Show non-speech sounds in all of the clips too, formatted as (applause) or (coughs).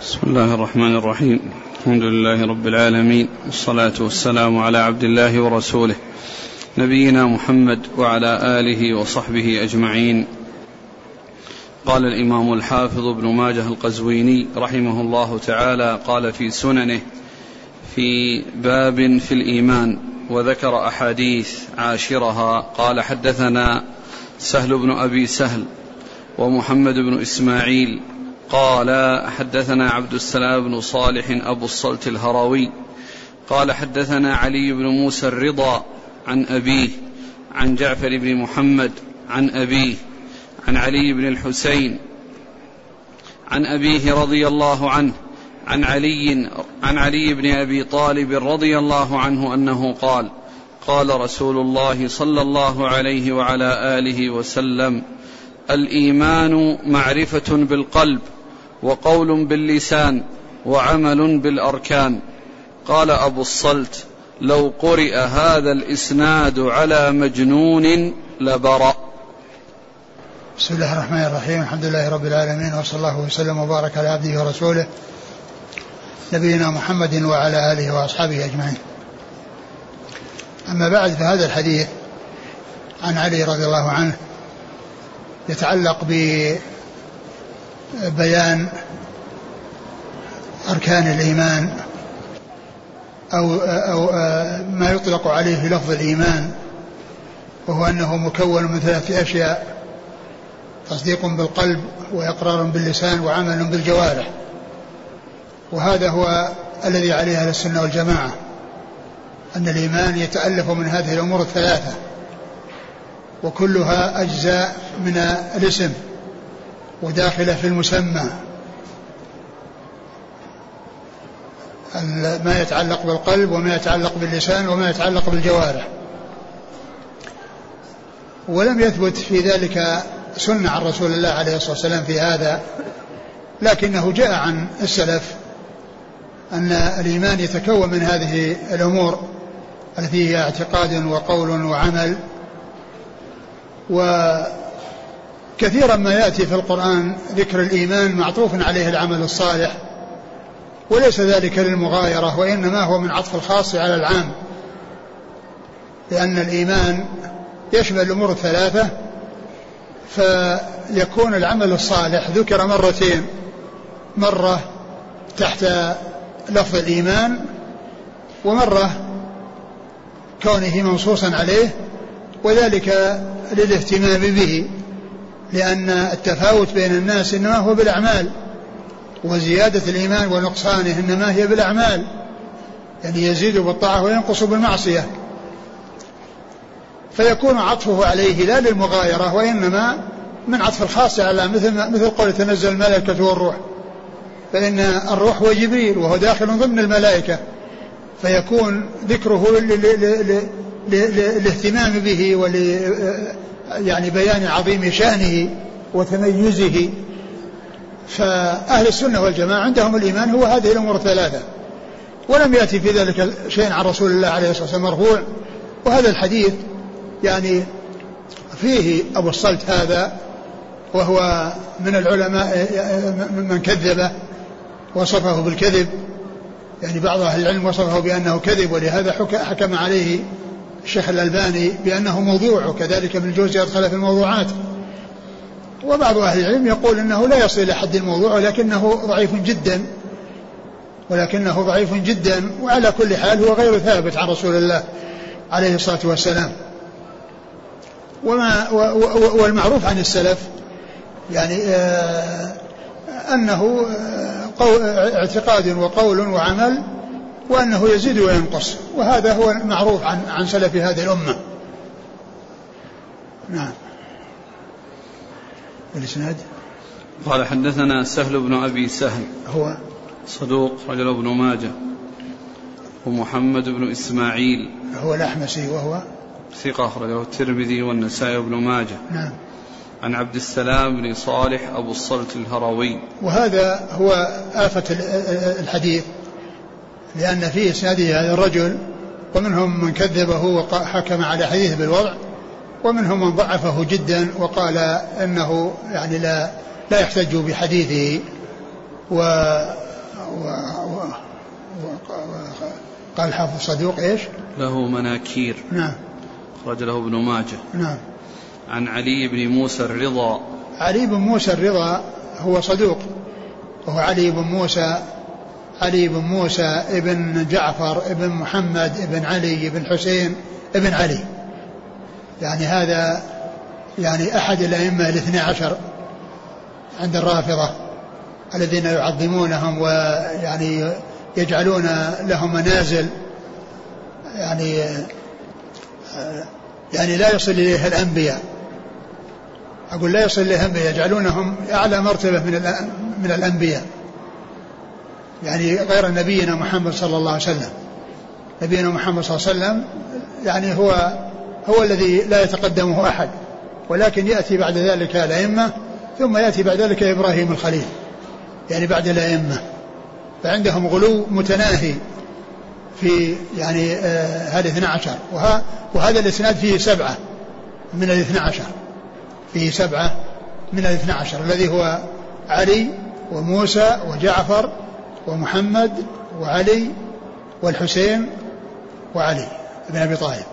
بسم الله الرحمن الرحيم. الحمد لله رب العالمين. والصلاة والسلام على عبد الله ورسوله. نبينا محمد وعلى آله وصحبه أجمعين. قال الإمام الحافظ ابن ماجه القزويني رحمه الله تعالى قال في سننه في باب في الإيمان وذكر أحاديث عاشرها قال حدثنا سهل بن أبي سهل ومحمد بن إسماعيل قال حدثنا عبد السلام بن صالح أبو الصلت الهروي قال حدثنا علي بن موسى الرضا عن أبيه عن جعفر بن محمد عن أبيه عن علي بن الحسين عن أبيه رضي الله عنه عن علي عن علي بن أبي طالب رضي الله عنه أنه قال قال رسول الله صلى الله عليه وعلى آله وسلم الإيمان معرفة بالقلب. وقول باللسان وعمل بالأركان. قال أبو الصلت لو قرئ هذا الإسناد على مجنون لبرأ. بسم الله الرحمن الرحيم. الحمد لله رب العالمين وصلى الله وسلم وبارك على عبده ورسوله نبينا محمد وعلى آله وأصحابه أجمعين. أما بعد فهذا الحديث عن علي رضي الله عنه يتعلق بيان أركان الإيمان أو أو ما يطلق عليه لفظ الإيمان وهو أنه مكون من ثلاثة أشياء تصديق بالقلب وإقرار باللسان وعمل بالجوارح. وهذا هو الذي عليه أهل السنة والجماعة أن الإيمان يتألف من هذه الأمور الثلاثة وكلها أجزاء من الاسم. وداخلة في المسمى. ما يتعلق بالقلب وما يتعلق باللسان وما يتعلق بالجوارح. ولم يثبت في ذلك سنة عن رسول الله عليه الصلاة والسلام في هذا لكنه جاء عن السلف أن الإيمان يتكون من هذه الأمور التي هي اعتقاد وقول وعمل. و كثيرا ما يأتي في القرآن ذكر الإيمان معطوف عليه العمل الصالح وليس ذلك للمغايرة وإنما هو من عطف الخاص على العام لأن الإيمان يشمل الأمور الثلاثه فيكون العمل الصالح ذكر مرتين مرة تحت لفظ الإيمان ومرة كونه منصوصا عليه وذلك للاهتمام به. لأن التفاوت بين الناس إنما هو بالأعمال وزيادة الإيمان ونقصانه إنما هي بالأعمال يعني يزيد بالطاعة وينقص بالمعصية. فيكون عطفه عليه لا للمغايرة وإنما من عطف الخاص على مثل مثل قول تنزل الملائكة والروح. فإن الروح هو جبريل وهو داخل ضمن الملائكة. فيكون ذكره للاهتمام به ول يعني بيان عظيم شأنه وتميزه. فأهل السنة والجماعة عندهم الإيمان هو هذه الأمور الثلاثة. ولم يأتي في ذلك شيء عن رسول الله عليه الصلاة والسلام مرفوع. وهذا الحديث يعني فيه أبو الصلت هذا وهو من العلماء من كذبه وصفه بالكذب. يعني بعض أهل العلم وصفه بأنه كذب ولهذا حكم عليه الشيخ الألباني بأنه موضوع وكذلك ابن الجوزي أدخل في الموضوعات. وبعض أهل العلم يقول أنه لا يصل إلى حد الموضوع ولكنه ضعيف جدا. ولكنه ضعيف جدا وعلى كل حال هو غير ثابت عن رسول الله عليه الصلاة والسلام. وما والمعروف عن السلف يعني آه أنه آه، اعتقاد وقول وعمل وأنه يزيد وينقص. وهذا هو المعروف عن عن سلف هذه الأمة. نعم. الإسناد قال حدثنا سهل بن أبي سهل. هو؟ صدوق رجل ابن ماجه. ومحمد بن إسماعيل. هو الأحمسي وهو؟ ثقة أخرجه الترمذي والنسائي وابن ماجه. نعم. عن عبد السلام بن صالح أبو الصلت الهروي. وهذا هو آفة الحديث. لأن في إسناده هذا الرجل ومنهم من كذبه وحكم على حديثه بالوضع ومنهم من ضعفه جدا وقال إنه يعني لا لا يحتج بحديثه و و... و... قال حافظ صدوق إيش؟ له مناكير. نعم. أخرج له ابن ماجه. نعم. عن علي بن موسى الرضا. علي بن موسى الرضا هو صدوق وهو علي بن موسى علي بن موسى ابن جعفر ابن محمد ابن علي ابن حسين ابن علي. يعني هذا يعني أحد الأئمة الاثنى عشر عند الرافضة الذين يعظمونهم ويعني يجعلون لهم منازل. يعني يعني لا يصل إليها الأنبياء. أقول لا يصل إليها الأنبياء يجعلونهم أعلى مرتبة من من الأنبياء. يعني غير نبينا محمد صلى الله عليه وسلم. نبينا محمد صلى الله عليه وسلم يعني هو هو الذي لا يتقدمه أحد ولكن يأتي بعد ذلك الأئمة ثم يأتي بعد ذلك إبراهيم الخليل يعني بعد الأئمة. فعندهم غلو متناهي في يعني آه هذا 12 وها وهذا الإسناد فيه سبعة من الاثنى عشر. فيه سبعة من الاثنى عشر الذي هو علي وموسى وجعفر ومحمد وعلي والحسين وعلي بن أبي طالب.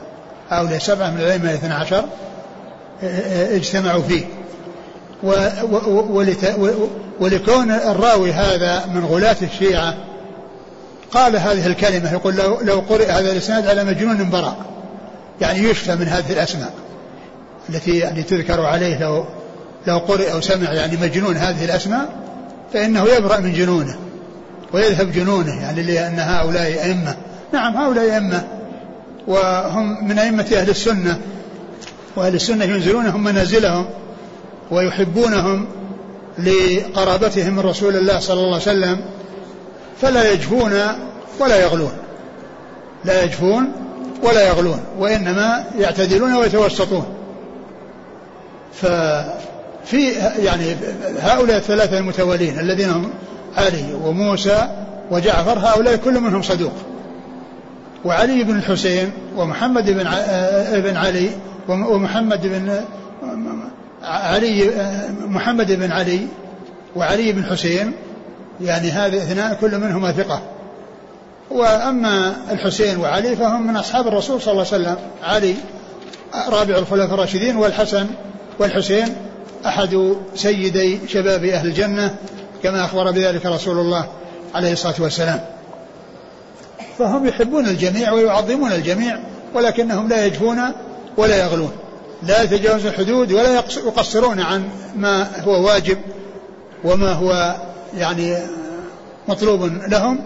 هؤلاء سبعة من الأئمة الاثنى عشر اجتمعوا فيه. ولكون الراوي هذا من غلاة الشيعة قال هذه الكلمة يقول لو, لو قرئ هذا الإسناد على مجنون براء. يعني يشفى من هذه الأسماء التي يعني تذكر عليه لو لو قرئ أو سمع يعني مجنون هذه الأسماء فإنه يبرأ من جنونه. ويذهب جنونه يعني لأن هؤلاء أئمة. نعم هؤلاء أئمة. وهم من أئمة أهل السنة. وأهل السنة ينزلونهم منازلهم ويحبونهم لقرابتهم من رسول الله صلى الله عليه وسلم فلا يجفون ولا يغلون. لا يجفون ولا يغلون وإنما يعتدلون ويتوسطون. ففي يعني هؤلاء الثلاثة المتوالين الذين هم علي وموسى وجعفر هؤلاء كل منهم صدوق. وعلي بن الحسين ومحمد بن ابن علي ومحمد بن علي محمد بن علي وعلي بن حسين يعني هذه اثنان كل منهما ثقة. وأما الحسين وعلي فهم من أصحاب الرسول صلى الله عليه وسلم. علي رابع الخلفاء الراشدين والحسن والحسين أحد سيدي شباب أهل الجنة. كما أخبر بذلك رسول الله عليه الصلاة والسلام. فهم يحبون الجميع ويعظمون الجميع ولكنهم لا يجفون ولا يغلون. لا يتجاوزون الحدود ولا يقصرون عن ما هو واجب وما هو يعني مطلوب لهم.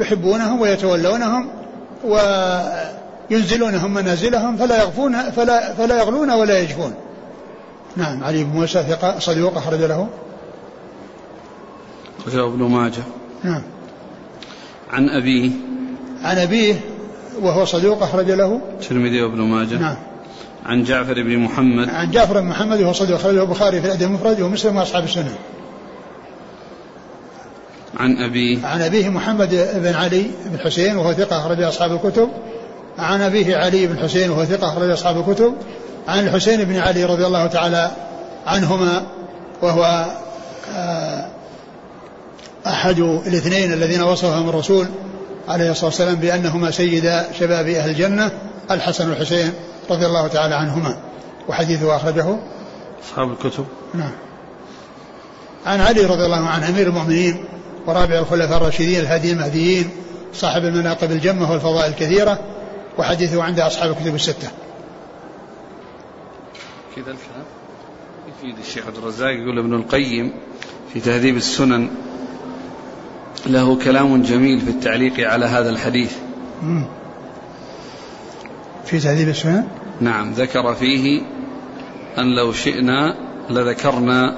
يحبونهم ويتولونهم وينزلونهم منازلهم فلا يغفون فلا فلا يغلون ولا يجفون. نعم علي بن موسى ثقة صدوق أخرج له. أخرجه ابن ماجه. نعم. عن أبيه. عن أبيه وهو صدوق أخرج له. الترمذي وابن ماجه. نعم. عن جعفر بن محمد. عن جعفر بن محمد وهو صدوق أخرجه البخاري في الأدب المفرد ومسلم وأصحاب السنة. عن أبيه. عن أبيه محمد بن علي بن حسين وهو ثقة أخرج أصحاب الكتب. عن أبيه علي بن حسين وهو ثقة أخرج أصحاب الكتب. عن الحسين بن علي رضي الله تعالى عنهما وهو آه، أحد الاثنين الذين وصفهم الرسول عليه الصلاة والسلام بأنهما سيدا شباب أهل الجنة الحسن والحسين رضي الله تعالى عنهما وحديثه أخرجه. أصحاب الكتب. نعم. عن علي رضي الله عنه أمير المؤمنين ورابع الخلفاء الراشدين الهاديين المهديين صاحب المناقب الجمة والفضائل الكثيرة وحديثه عند أصحاب الكتب الستة. كذا الكلام. يفيد الشيخ عبد الرزاق يقول ابن القيم في تهذيب السنن له كلام جميل في التعليق على هذا الحديث. في تهذيب السنن نعم ذكر فيه أن لو شئنا لذكرنا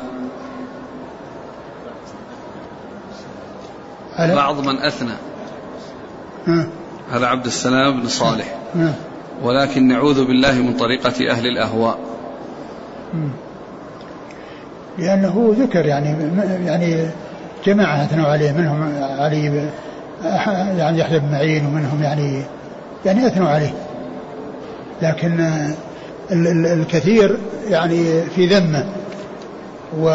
بعض من أثنى. على عبد السلام بن صالح. ولكن نعوذ بالله من طريقة أهل الأهواء مم. لأنه ذكر يعني يعني جماعة أثنوا عليه منهم علي يعني يحيى بن معين ومنهم يعني يعني أثنوا عليه لكن ال- ال- الكثير يعني في ذمة و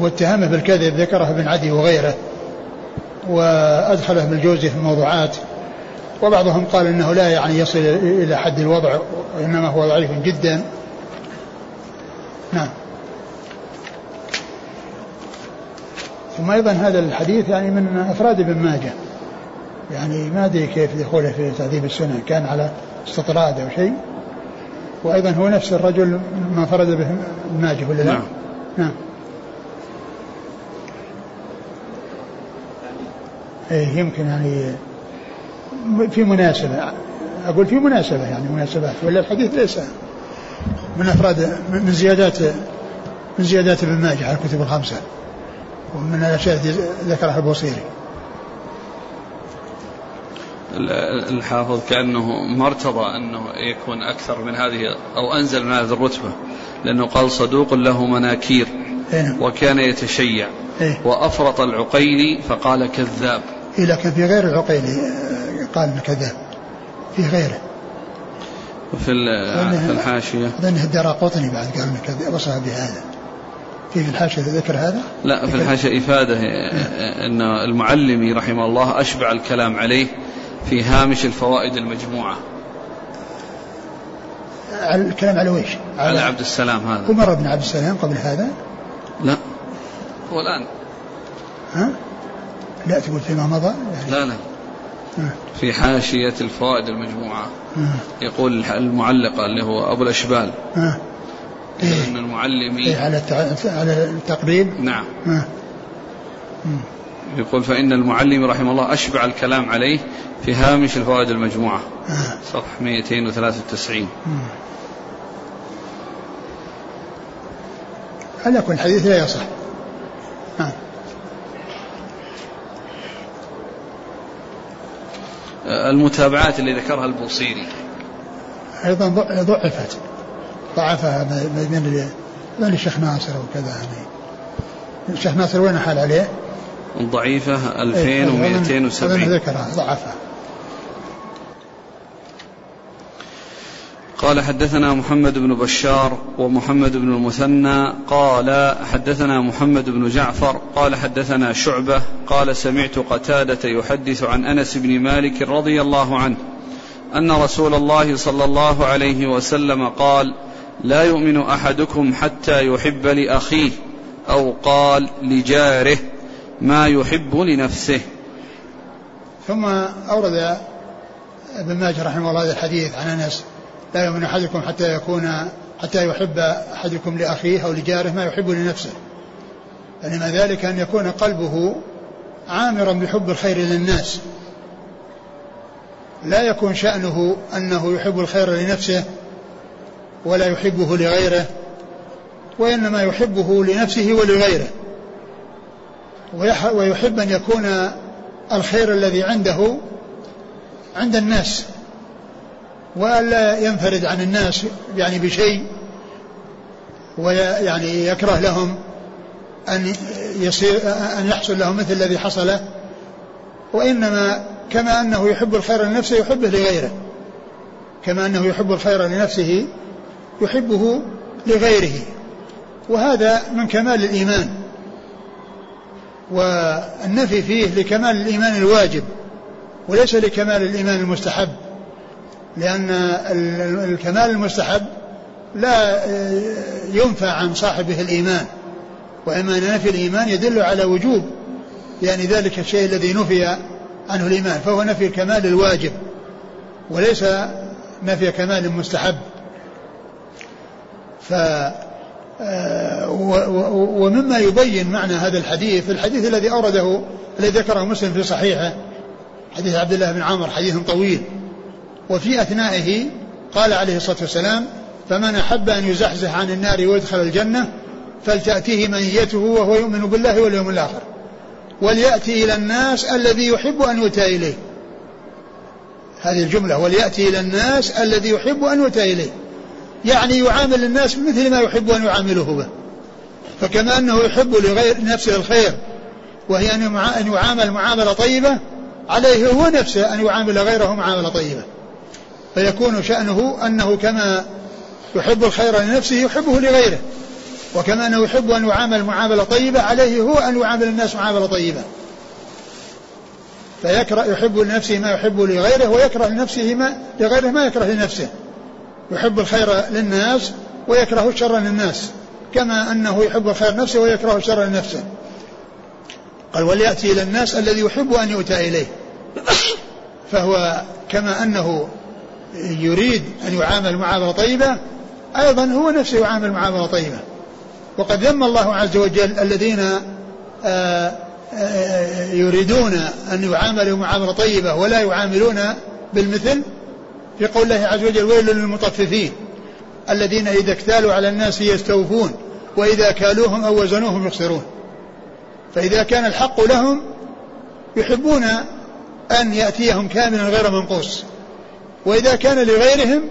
واتهامه بالكذب ذكره ابن عدي وغيره وأدخله ابن الجوزي في الموضوعات. وبعضهم قال إنه لا يعني يصل إلى حد الوضع وانما هو ضعيف جدا. نعم. ثم أيضا هذا الحديث يعني من أفراد ابن ماجه. يعني ما أدري كيف دخوله في تهذيب السنن كان على استطراد أو شيء. وأيضا هو نفس الرجل ما فرد به ابن ماجه ولا لا؟ نعم. نعم. إيه يمكن يعني في مناسبة. أقول في مناسبة يعني مناسبات. ولا الحديث ليس من أفراد من زيادات من زيادات ابن ماجه على الكتب الخمسة. ومن الأشياء التي ذكرها البوصيري. الحافظ كأنه ما ارتضى أنه يكون أكثر من هذه أو أنزل من هذه الرتبة لأنه قال صدوق له مناكير إيه. وكان يتشيع إيه؟ وأفرط العقيلي فقال كذاب. إيه لكن في غير العقيلي قال إنه كذاب. في غيره. وفي في الحاشية. اظنه الدار قطني بعد قال كذاب وصف بهذا. في الحاشية ذكر هذا؟ لا في الحاشية إفادة إن المعلمي رحمه الله أشبع الكلام عليه في هامش الفوائد المجموعة. الكلام على ويش؟ على, على عبد السلام هذا. عمر بن عبد السلام قبل هذا؟ لا. هو الآن. ها؟ لا تقول فيما مضى؟ لا لا. في حاشية الفوائد المجموعة. يقول المعلقة اللي هو أبو الأشبال. إيه أن المعلمي إيه على على التقريب؟ نعم. يقول فإن المعلم رحمه الله أشبع الكلام عليه في هامش الفوائد المجموعة. صفحة 293 على كل حديث لا يصح. نعم المتابعات اللي ذكرها البوصيري. أيضا ضعفت. ضعفها من من الشيخ ناصر وكذا يعني. الشيخ ناصر وين حال عليه؟ ضعيفة 2270 إيه، ذكرها ضعفها. قال حدثنا محمد بن بشار ومحمد بن المثنى. قال حدثنا محمد بن جعفر. قال حدثنا شعبة. قال سمعت قتادة يحدث عن أنس بن مالك رضي الله عنه أن رسول الله صلى الله عليه وسلم قال لا يؤمن أحدكم حتى يحب لأخيه أو قال لجاره ما يحب لنفسه. ثم أورد ابن ماجه رحمه الله هذا الحديث عن أنس لا يؤمن أحدكم حتى يكون حتى يحب أحدكم لأخيه أو لجاره ما يحب لنفسه. إنما ذلك أن يكون قلبه عامرا بحب الخير للناس. لا يكون شأنه أنه يحب الخير لنفسه ولا يحبه لغيره وإنما يحبه لنفسه ولغيره. ويحب أن يكون الخير الذي عنده عند الناس وألا ينفرد عن الناس يعني بشيء ويعني يكره لهم أن يصير أن يحصل لهم مثل الذي حصل وإنما كما أنه يحب الخير لنفسه يحبه لغيره. كما أنه يحب الخير لنفسه يحبه لغيره. وهذا من كمال الإيمان. والنفي فيه لكمال الإيمان الواجب وليس لكمال الإيمان المستحب. لأن الكمال المستحب لا ينفى عن صاحبه الإيمان. وإما أن نفي الإيمان يدل على وجوب يعني ذلك الشيء الذي نفي عنه الإيمان فهو نفي الكمال الواجب وليس نفي كمال مستحب. ف ومما يبين معنى هذا الحديث الحديث الذي أورده الذي ذكره مسلم في صحيحه حديث عبد الله بن عمر حديث طويل. وفي أثنائه قال عليه الصلاة والسلام فمن أحب أن يزحزح عن النار ويدخل الجنة فلتأتيه منيته وهو يؤمن بالله واليوم الآخر. وليأتي إلى الناس الذي يحب أن يؤتى إليه. هذه الجملة وليأتي إلى الناس الذي يحب أن يؤتى إليه. يعني يعامل الناس مثل ما يحب أن يعامله به. فكما أنه يحب لغير نفسه الخير وهي أن يعامل معاملة طيبة عليه هو نفسه أن يعامل غيره معاملة طيبة. فيكون شأنه أنه كما يحب الخير لنفسه يحبه لغيره. وكما أنه يحب أن يعامل معاملة طيبة عليه هو أن يعامل الناس معاملة طيبة. فيكره يحب لنفسه ما يحب لغيره ويكره لنفسه ما لغيره ما يكره لنفسه. يحب الخير للناس ويكره الشر للناس كما أنه يحب الخير نفسه ويكره الشر لنفسه. قال وليأتي إلى الناس الذي يحب أن يؤتى إليه. (coughs) فهو كما أنه يريد أن يعامل معاملة طيبة أيضا هو نفسه يعامل معاملة طيبة. وقد ذم الله عز وجل الذين آه، آه، يريدون أن يعاملوا معاملة طيبة ولا يعاملون بالمثل في قول الله عز وجل ويل للمطففين الذين إذا اكتالوا على الناس يستوفون وإذا كالوهم أو وزنوهم يخسرون. فإذا كان الحق لهم يحبون أن يأتيهم كاملا غير منقوص. وإذا كان لغيرهم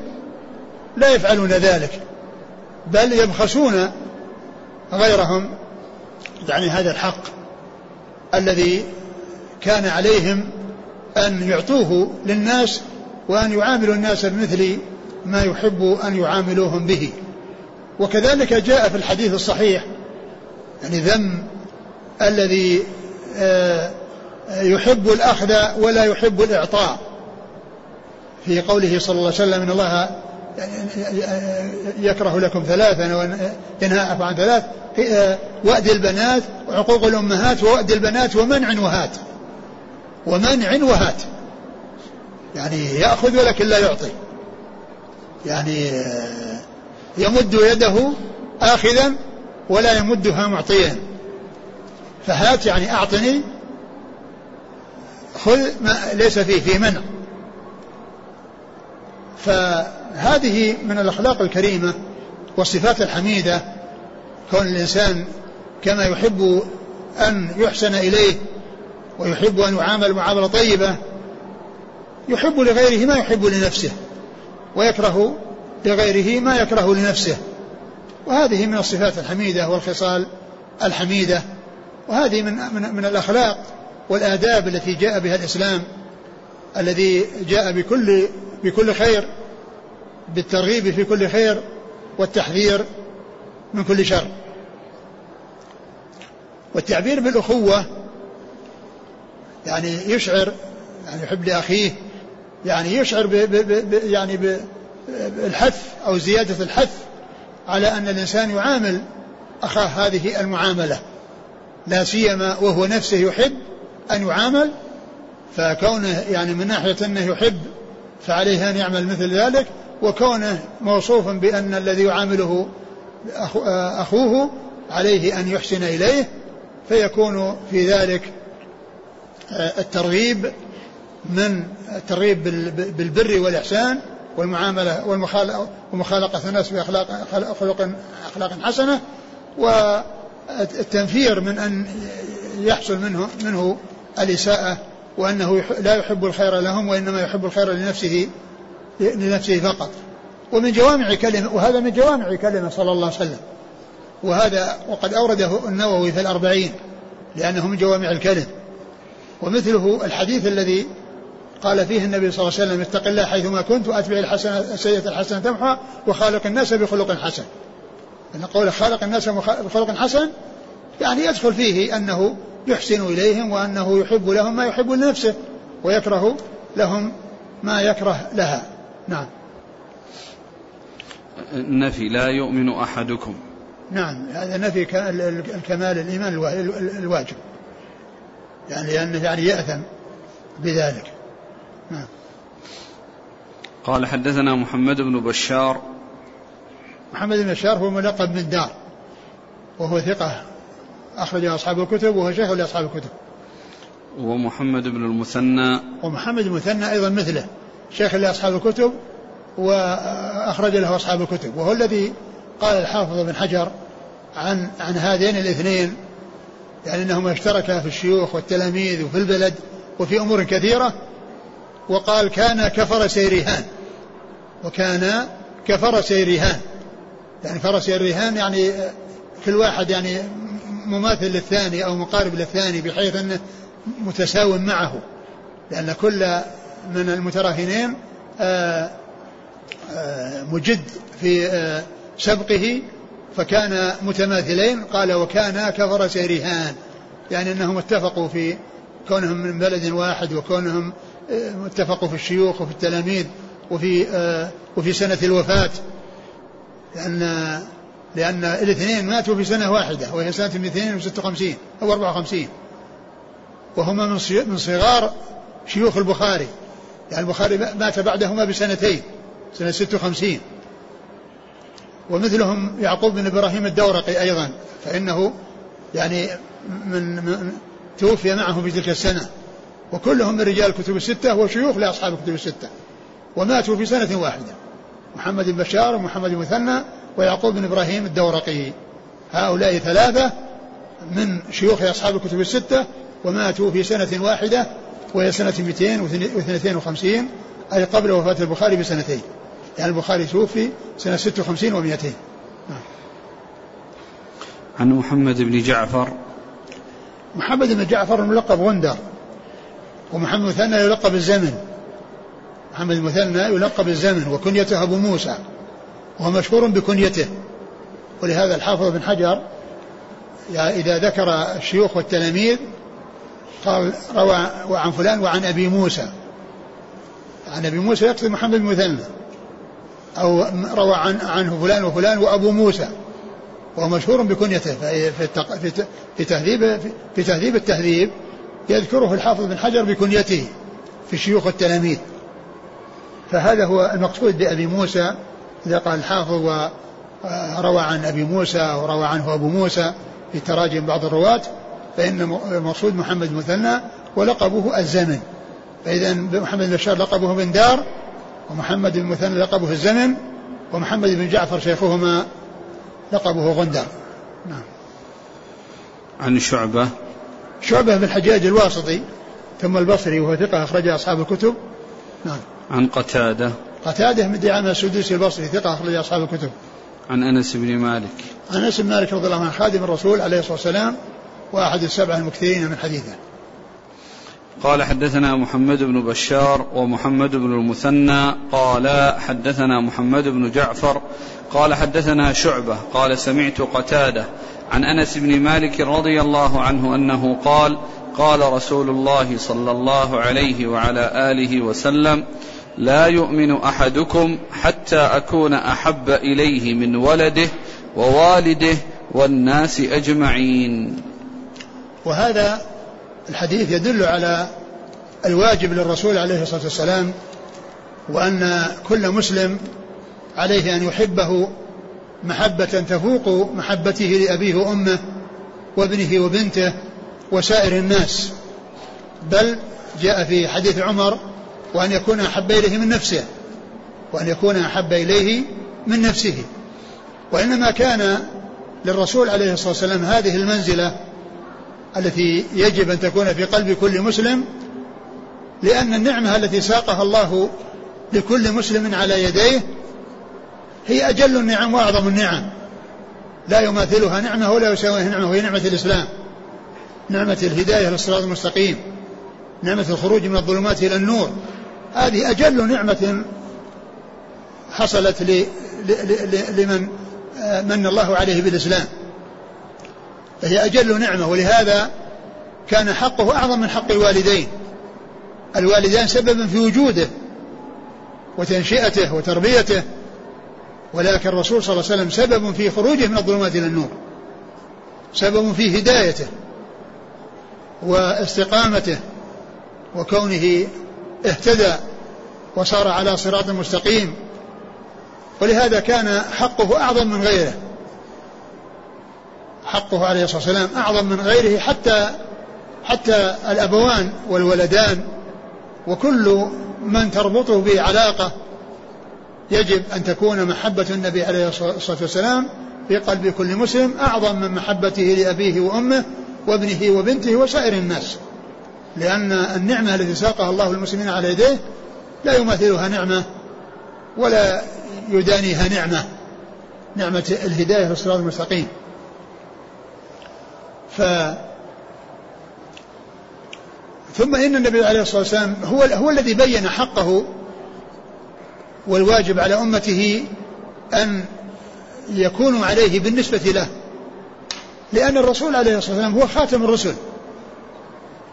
لا يفعلون ذلك بل يبخسون غيرهم. يعني هذا الحق الذي كان عليهم أن يعطوه للناس وأن يعاملوا الناس بمثل ما يحب أن يعاملوهم به. وكذلك جاء في الحديث الصحيح يعني ذم الذي آه، يحب الأخذ ولا يحب الإعطاء. في قوله صلى الله عليه وسلم إن الله يكره لكم ثلاثا وينهى عن ثلاث آه، وأد البنات وعقوق الأمهات ووأد البنات ومنع وهات. ومنع وهات. يعني يأخذ ولكن لا يعطي. يعني آه، يمد يده آخذا ولا يمدها معطيا. فهات يعني أعطني خذ ما ليس فيه في منع. فهذه من الأخلاق الكريمة والصفات الحميدة كون الإنسان كما يحب أن يحسن إليه ويحب أن يعامل معاملة طيبة يحب لغيره ما يحب لنفسه ويكره لغيره ما يكره لنفسه. وهذه من الصفات الحميدة والخصال الحميدة وهذه من من, من الأخلاق والآداب التي جاء بها الإسلام الذي جاء بكل بكل خير بالترغيب في كل خير والتحذير من كل شر. والتعبير بالأخوة يعني يشعر يعني يحب لأخيه يعني يشعر ب ب ب يعني بالحث أو زيادة الحث على أن الإنسان يعامل أخاه هذه المعاملة. لا سيما وهو نفسه يحب أن يعامل فكونه يعني من ناحية أنه يحب فعليه أن يعمل مثل ذلك وكونه موصوفا بأن الذي يعامله أخوه عليه أن يحسن إليه فيكون في ذلك الترغيب من الترغيب بالبر والإحسان والمعاملة ومخالقة الناس بأخلاق خلق أخلاق حسنة والتنفير من أن يحصل منه منه الإساءة وأنه لا يحب الخير لهم وإنما يحب الخير لنفسه لنفسه فقط. ومن جوامع كلمة وهذا من جوامع كلمة صلى الله عليه وسلم. وهذا وقد أورده النووي في الأربعين لأنه من جوامع الكلم. ومثله الحديث الذي قال فيه النبي صلى الله عليه وسلم اتق الله حيثما كنت وأتبع الحسنة السيئة الحسنة تمحى وخالق الناس بخلق حسن. أن قول خالق الناس بخلق حسن يعني يدخل فيه أنه يحسن إليهم وأنه يحب لهم ما يحب لنفسه ويكره لهم ما يكره لها. نعم. النفي لا يؤمن أحدكم. نعم هذا نفي الكمال الإيمان الواجب. يعني لأنه يعني يأثم بذلك. نعم. قال حدثنا محمد بن بشار. محمد بن بشار هو ملقب من دار وهو ثقة أخرج أصحاب الكتب وهو شيخ لأصحاب الكتب. ومحمد بن المثنى. ومحمد المثنى أيضا مثله شيخ لأصحاب الكتب وأخرج له أصحاب الكتب. وهو الذي قال الحافظ بن حجر عن عن هذين الاثنين يعني إنهما اشتركا في الشيوخ والتلاميذ وفي البلد وفي أمور كثيرة وقال كان كفرس رهان وكان كفرس رهان يعني فرس الرهان يعني كل واحد يعني مماثل للثاني أو مقارب للثاني بحيث أنه متساو معه. لأن كل من المتراهنين آه، آه، مجد في آه، سبقه فكان متماثلين. قال وكانا كفرس رهان يعني أنهم اتفقوا في كونهم من بلد واحد وكونهم آه، اتفقوا في الشيوخ وفي التلاميذ وفي آه، وفي سنة الوفاة لأن لأن الاثنين ماتوا في سنة واحدة وهي سنة 256 أو 54 وهما من صغار شيوخ البخاري يعني البخاري مات بعدهما بسنتين سنة 56 ومثلهم يعقوب بن إبراهيم الدورقي أيضا فإنه يعني من, من توفي معه في تلك السنة. وكلهم من رجال الكتب الستة وشيوخ لأصحاب الكتب الستة. وماتوا في سنة واحدة. محمد بن بشار ومحمد بن مثنى ويعقوب بن إبراهيم الدورقي. هؤلاء ثلاثة من شيوخ أصحاب الكتب الستة وماتوا في سنة واحدة وهي سنة 252 أي قبل وفاة البخاري بسنتين. يعني البخاري توفي سنة 56 و200 نعم. عن محمد بن جعفر. محمد بن جعفر الملقب غندر. ومحمد مثنى يلقب الزمن محمد المثنى يلقب الزمن وكنيته أبو موسى وهو مشهور بكنيته. ولهذا الحافظ بن حجر إذا ذكر الشيوخ والتلاميذ قال روى عن فلان وعن أبي موسى. عن أبي موسى يقصد محمد بن مثنى أو روى عن عنه فلان وفلان وأبو موسى وهو مشهور بكنيته في في تهذيب في تهذيب التهذيب. يذكره الحافظ بن حجر بكنيته في شيوخ التلاميذ. فهذا هو المقصود بأبي موسى إذا قال الحافظ وروى عن أبي موسى وروى عنه أبو موسى في تراجم بعض الرواة فإن المقصود محمد مثنى ولقبه الزمن. فإذا محمد بن بشار لقبه بن دار ومحمد بن مثنى لقبه الزمن ومحمد بن جعفر شيخهما لقبه غندر. نعم. عن شعبة شعبة بن الحجاج الواسطي ثم البصري وهو ثقة أخرج أصحاب الكتب. نعم. عن قتادة. قتادة من دعامة السدوسي البصري ثقة أخرج أصحاب الكتب. عن أنس بن مالك. عن أنس بن مالك رضي الله عنه خادم الرسول عليه الصلاة والسلام وأحد السبعة المكثرين من حديثه. قال حدثنا محمد بن بشار ومحمد بن المثنى. قال حدثنا محمد بن جعفر. قال حدثنا شعبة. قال سمعت قتادة. عن أنس بن مالك رضي الله عنه أنه قال قال رسول الله صلى الله عليه وعلى آله وسلم لا يؤمن أحدكم حتى أكون أحب إليه من ولده ووالده والناس أجمعين. وهذا الحديث يدل على الواجب للرسول عليه الصلاة والسلام وأن كل مسلم عليه أن يحبه محبة تفوق محبته لأبيه وأمه وابنه وبنته وسائر الناس. بل جاء في حديث عمر وأن يكون أحب إليه من نفسه وأن يكون أحب إليه من نفسه. وإنما كان للرسول عليه الصلاة والسلام هذه المنزلة التي يجب أن تكون في قلب كل مسلم لأن النعمة التي ساقها الله لكل مسلم على يديه هي أجل النعم وأعظم النعم. لا يماثلها نعمة ولا يساويها نعمة وهي نعمة الإسلام. نعمة الهداية للصراط المستقيم. نعمة الخروج من الظلمات إلى النور. هذه أجل نعمة حصلت لمن آه، من الله عليه بالإسلام. فهي أجل نعمة ولهذا كان حقه أعظم من حق الوالدين. الوالدان سببا في وجوده وتنشئته وتربيته. ولكن الرسول صلى الله عليه وسلم سبب في خروجه من الظلمات إلى النور. سبب في هدايته واستقامته وكونه اهتدى وصار على صراط مستقيم. ولهذا كان حقه أعظم من غيره. حقه عليه الصلاة والسلام أعظم من غيره حتى حتى الأبوان والولدان. وكل من تربطه به علاقة يجب أن تكون محبة النبي عليه الصلاة والسلام في قلب كل مسلم أعظم من محبته لأبيه وأمه وابنه وبنته وسائر الناس. لأن النعمة التي ساقها الله للمسلمين على يديه لا يماثلها نعمة ولا يدانيها نعمة نعمة الهداية في الصراط المستقيم. ف ثم إن النبي عليه الصلاة والسلام هو, هو الذي بين حقه والواجب على أمته أن يكون عليه بالنسبة له لأن الرسول عليه الصلاة والسلام هو خاتم الرسل.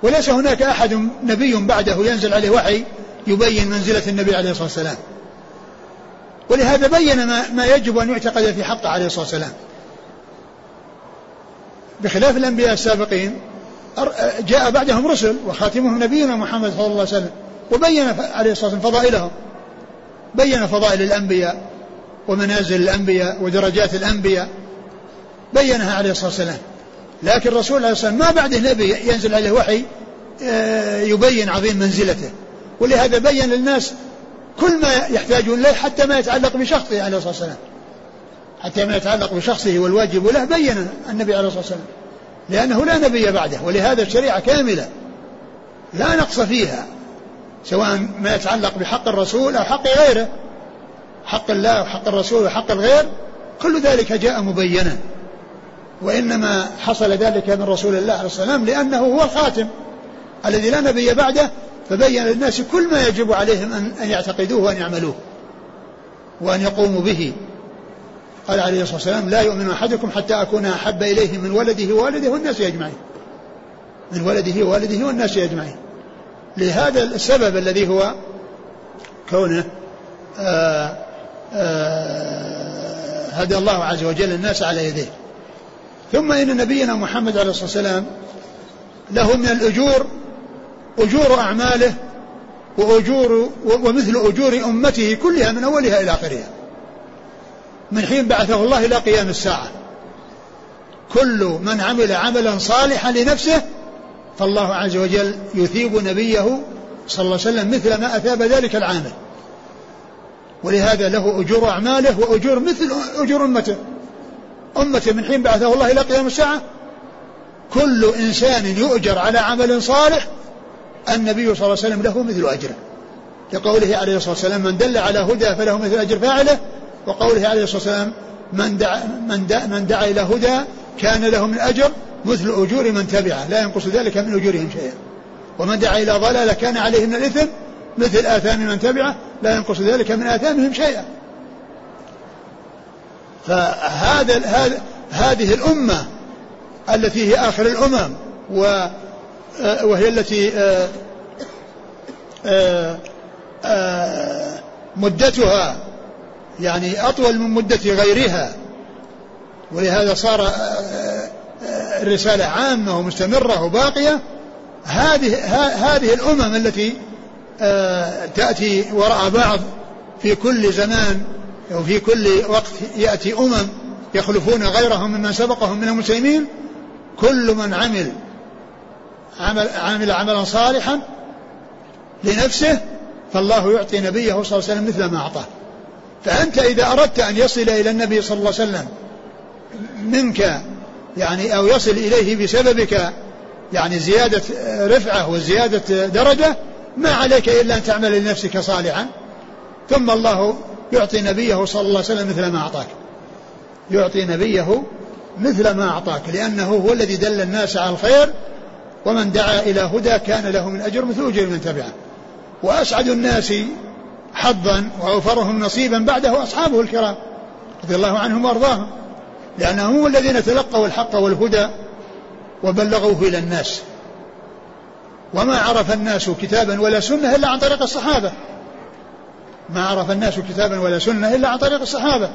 وليس هناك أحد نبي بعده ينزل عليه وحي يبين منزلة النبي عليه الصلاة والسلام. ولهذا بين ما, ما يجب أن يعتقد في حقه عليه الصلاة والسلام. بخلاف الأنبياء السابقين جاء بعدهم رسل وخاتمهم نبينا محمد صلى الله عليه وسلم وبين عليه الصلاة والسلام فضائلهم. بين فضائل الأنبياء ومنازل الأنبياء ودرجات الأنبياء بينها عليه الصلاة والسلام. لكن الرسول عليه الصلاة والسلام ما بعده نبي ينزل عليه وحي آه، يبين عظيم منزلته. ولهذا بين للناس كل ما يحتاجون إليه حتى ما يتعلق بشخصه عليه الصلاة والسلام. حتى ما يتعلق بشخصه والواجب له بين النبي عليه الصلاة والسلام. لأنه لا نبي بعده ولهذا الشريعة كاملة لا نقص فيها. سواء ما يتعلق بحق الرسول أو حق غيره حق الله وحق الرسول وحق الغير كل ذلك جاء مبينا وإنما حصل ذلك من رسول الله عليه السلام لأنه هو الخاتم الذي لا نبي بعده فبين للناس كل ما يجب عليهم أن يعتقدوه وأن يعملوه وأن يقوموا به. قال عليه الصلاة والسلام لا يؤمن أحدكم حتى أكون أحب إليه من ولده ووالده والناس أجمعين. من ولده ووالده والناس أجمعين. لهذا السبب الذي هو كونه آآ آآ هدى الله عز وجل الناس على يديه. ثم إن نبينا محمد عليه الصلاة والسلام له من الأجور أجور أعماله وأجور ومثل أجور أمته كلها من أولها إلى آخرها. من حين بعثه الله إلى قيام الساعة. كل من عمل عملا صالحا لنفسه فالله عز وجل يثيب نبيه صلى الله عليه وسلم مثل ما أثاب ذلك العامل. ولهذا له أجور أعماله وأجور مثل أجور أمته. أمته من حين بعثه الله إلى قيام الساعة. كل إنسان يؤجر على عمل صالح النبي صلى الله عليه وسلم له مثل أجره. لقوله عليه الصلاة والسلام من دل على هدى فله مثل أجر فاعله وقوله عليه الصلاة والسلام من دعا, من من دعا إلى هدى كان له من أجر مثل أجور من تبعه لا ينقص ذلك من أجورهم شيئا. ومن دعا إلى ضلالة كان عليه من الإثم مثل آثام من تبعه لا ينقص ذلك من آثامهم شيئا. فهذا هذه الأمة التي هي آخر الأمم و وهي التي مدتها يعني أطول من مدة غيرها. ولهذا صار الرسالة عامة ومستمرة وباقية هذه هذه الأمم التي تأتي وراء بعض في كل زمان وفي كل وقت يأتي أمم يخلفون غيرهم ممن سبقهم من المسلمين كل من عمل عمل عمل عملا صالحا لنفسه فالله يعطي نبيه صلى الله عليه وسلم مثل ما أعطاه. فأنت إذا أردت أن يصل إلى النبي صلى الله عليه وسلم منك يعني أو يصل إليه بسببك يعني زيادة رفعة وزيادة درجة ما عليك إلا أن تعمل لنفسك صالحا. ثم الله يعطي نبيه صلى الله عليه وسلم مثل ما أعطاك. يعطي نبيه مثل ما أعطاك لأنه هو الذي دل الناس على الخير ومن دعا إلى هدى كان له من أجر مثل أجر من تبعه. وأسعد الناس حظا وأوفرهم نصيبا بعده أصحابه الكرام رضي الله عنهم وأرضاهم. لأنهم هم الذين تلقوا الحق والهدى وبلغوه إلى الناس. وما عرف الناس كتابا ولا سنة إلا عن طريق الصحابة. ما عرف الناس كتابا ولا سنة إلا عن طريق الصحابة.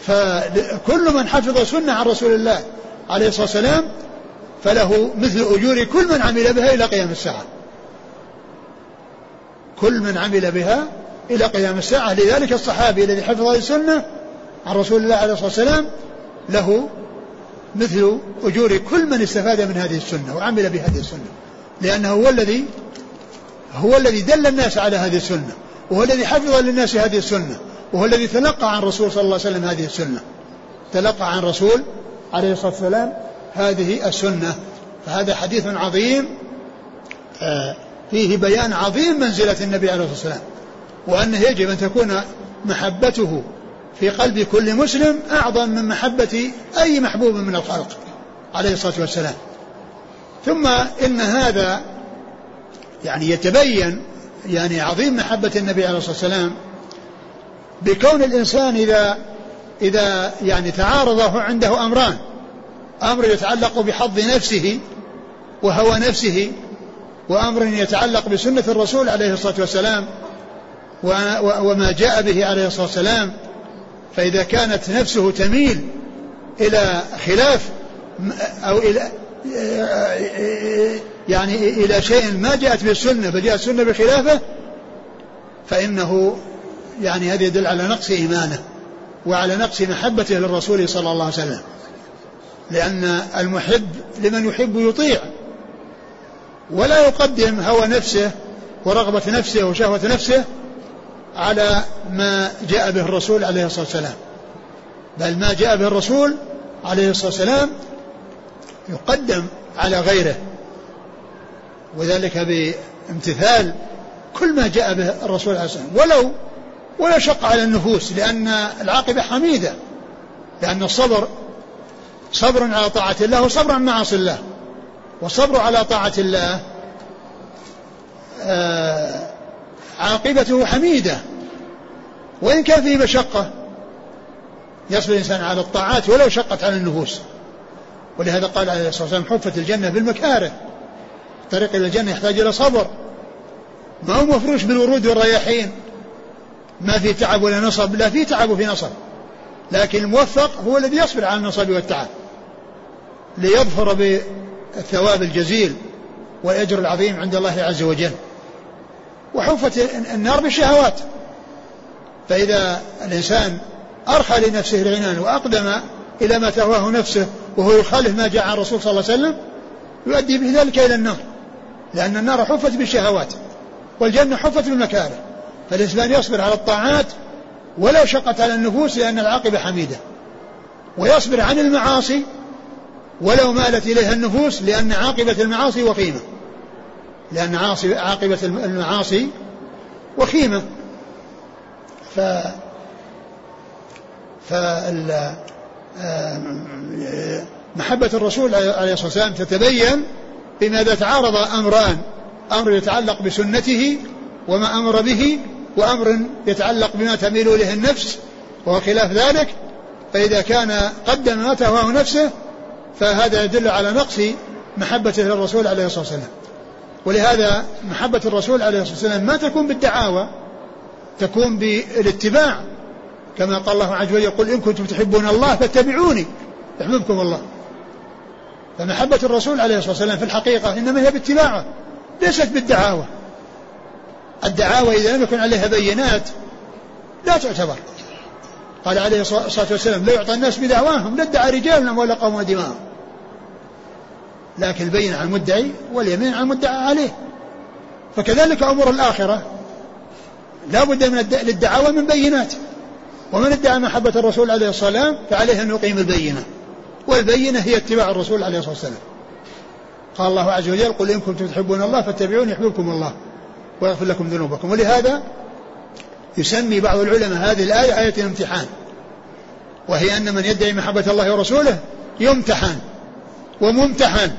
فكل من حفظ سنة عن رسول الله عليه الصلاة والسلام فله مثل أجور كل من عمل بها إلى قيام الساعة. كل من عمل بها إلى قيام الساعة. لذلك الصحابي الذي حفظ السنة عن رسول الله عليه الصلاة والسلام له مثل أجور كل من استفاد من هذه السنة وعمل بهذه السنة. لأنه هو الذي هو الذي دل الناس على هذه السنة وهو الذي حفظ للناس هذه السنة وهو الذي تلقى عن رسول صلى الله عليه وسلم هذه السنة. تلقى عن رسول عليه الصلاة والسلام هذه السنة. فهذا حديث عظيم آه، فيه بيان عظيم منزلة النبي عليه الصلاة والسلام وأنه يجب أن تكون محبته في قلب كل مسلم أعظم من محبة أي محبوب من الخلق عليه الصلاة والسلام. ثم إن هذا يعني يتبين يعني عظيم محبة النبي عليه الصلاة والسلام بكون الإنسان إذا إذا يعني تعارض عنده أمران. أمر يتعلق بحظ نفسه وهوى نفسه وأمر يتعلق بسنة الرسول عليه الصلاة والسلام وما جاء به عليه الصلاة والسلام. فإذا كانت نفسه تميل إلى خلاف أو إلى يعني إلى شيء ما جاءت به السنة فجاءت السنة بخلافه فإنه يعني هذا يدل على نقص إيمانه وعلى نقص محبته للرسول صلى الله عليه وسلم. لأن المحب لمن يحب يطيع ولا يقدم هوى نفسه ورغبة نفسه وشهوة نفسه على ما جاء به الرسول عليه الصلاة والسلام. بل ما جاء به الرسول عليه الصلاة والسلام يقدم على غيره. وذلك بامتثال كل ما جاء به الرسول عليه الصلاة والسلام. ولو ولا شق على النفوس لأن العاقبة حميدة. لأن الصبر صبر على طاعة الله وصبر عن معاصي الله. والصبر على طاعة الله آه عاقبته حميدة. وإن كان فيه مشقة يصبر الإنسان على الطاعات ولو شقت على النفوس. ولهذا قال عليه الصلاة والسلام حفت الجنة بالمكاره. الطريق إلى الجنة يحتاج إلى صبر. ما هو مفروش بالورود والرياحين. ما في تعب ولا نصب. لا في تعب وفي نصب. لكن الموفق هو الذي يصبر على النصب والتعب. ليظفر بالثواب الجزيل والأجر العظيم عند الله عز وجل. وحفت النار بالشهوات. فإذا الإنسان أرخى لنفسه العنان وأقدم إلى ما تهواه نفسه وهو يخالف ما جاء عن الرسول صلى الله عليه وسلم يؤدي به ذلك إلى النار. لأن النار حفت بالشهوات والجنة حفت بالمكاره. فالإنسان يصبر على الطاعات ولو شقت على النفوس لأن العاقبة حميدة. ويصبر عن المعاصي ولو مالت إليها النفوس لأن عاقبة المعاصي وخيمة لأن عاقبة المعاصي وخيمة. ف فال محبة الرسول عليه الصلاة والسلام تتبين بماذا تعارض أمران. أمر يتعلق بسنته وما أمر به وأمر يتعلق بما تميل إليه النفس وهو خلاف ذلك. فإذا كان قدم ما تهواه نفسه فهذا يدل على نقص محبته للرسول عليه الصلاة والسلام. ولهذا محبة الرسول عليه الصلاة والسلام ما تكون بالدعاوى تكون بالاتباع كما قال الله عز وجل يقول إن كنتم تحبون الله فاتبعوني يحببكم الله. فمحبة الرسول عليه الصلاة والسلام في الحقيقة إنما هي باتباعه ليست بالدعاوى. الدعاوى إذا لم يكن عليها بينات لا تعتبر. قال عليه الصلاة والسلام لا يعطى الناس بدعواهم لا ادعى رجالنا ولا قوم دماءهم. لكن البين على المدعي واليمين على المدعى عليه. فكذلك أمور الآخرة. لا بد من الدعاوى من بينات. ومن ادعى محبة الرسول عليه الصلاة والسلام فعليه أن يقيم البينة. والبينة هي اتباع الرسول عليه الصلاة والسلام. قال الله عز وجل قل إن كنتم تحبون الله فاتبعوني يحببكم الله ويغفر لكم ذنوبكم. ولهذا يسمي بعض العلماء هذه الآية آية الامتحان. وهي أن من يدعي محبة الله ورسوله يمتحن. وممتحن.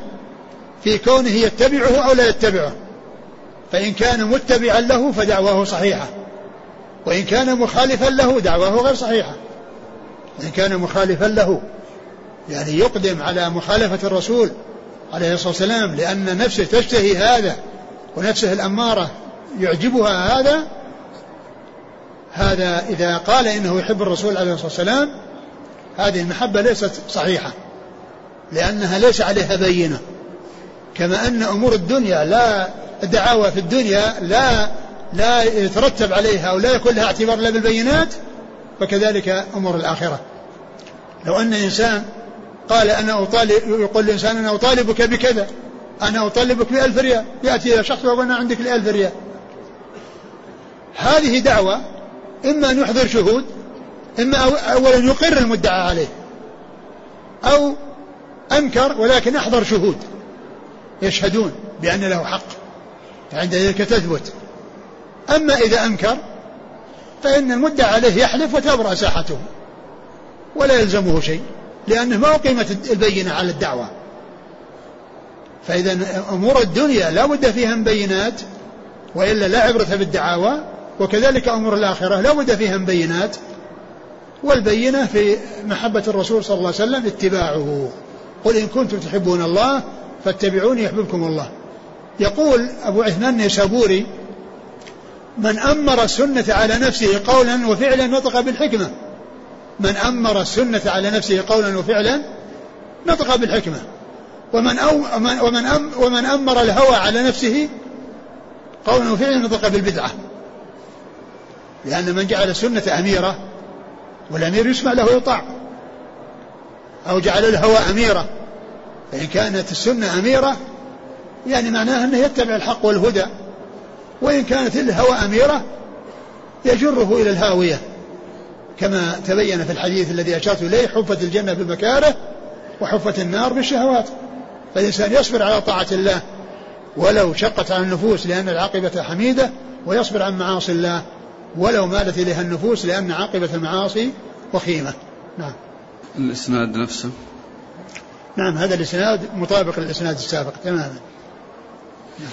في كونه يتبعه أو لا يتبعه. فإن كان متبعا له فدعواه صحيحة. وإن كان مخالفا له دعواه غير صحيحة. وإن كان مخالفا له يعني يقدم على مخالفة الرسول عليه الصلاة والسلام لأن نفسه تشتهي هذا ونفسه الأمارة يعجبها هذا هذا إذا قال إنه يحب الرسول عليه الصلاة والسلام هذه المحبة ليست صحيحة لأنها ليس عليها بينة. كما أن أمور الدنيا لا الدعاوى في الدنيا لا لا يترتب عليها أو لا يكون لها اعتبار إلا بالبينات فكذلك أمور الآخرة. لو أن إنسان قال أنا أطالب يقول الإنسان أنا أطالبك بكذا أنا أطالبك بألف ريال يأتي إلى شخص ويقول أنا عندك الألف ريال. هذه دعوة إما أن يحضر شهود إما أولا يقر المدعى عليه أو أنكر ولكن أحضر شهود. يشهدون بأن له حق فعند ذلك تثبت. أما إذا أنكر فإن المدعى عليه يحلف وتبرأ ساحته ولا يلزمه شيء لأنه ما أقيمت البينة على الدعوة. فإذا أمور الدنيا لا بد فيها من بينات وإلا لا عبرة بالدعاوى وكذلك أمور الآخرة لا بد فيها من بينات والبينة في محبة الرسول صلى الله عليه وسلم اتباعه. قل إن كنتم تحبون الله فاتبعوني يحببكم الله. يقول أبو عثمان النيسابوري من أمر السنة على نفسه قولا وفعلا نطق بالحكمة. من أمر السنة على نفسه قولا وفعلا نطق بالحكمة. ومن أو ومن أم ومن أمر الهوى على نفسه قولا وفعلا نطق بالبدعة. لأن من جعل السنة أميرة والأمير يسمع له يطاع أو جعل الهوى أميرة فإن كانت السنة أميرة يعني معناها أنه يتبع الحق والهدى. وإن كانت الهوى أميرة يجره إلى الهاوية. كما تبين في الحديث الذي أشرت إليه حفت الجنة بالمكاره وحفت النار بالشهوات. فالإنسان يصبر على طاعة الله ولو شقت على النفوس لأن العاقبة حميدة ويصبر عن معاصي الله ولو مالت إليها النفوس لأن عاقبة المعاصي وخيمة. نعم. الإسناد نفسه. نعم هذا الإسناد مطابق للإسناد السابق تماما نعم.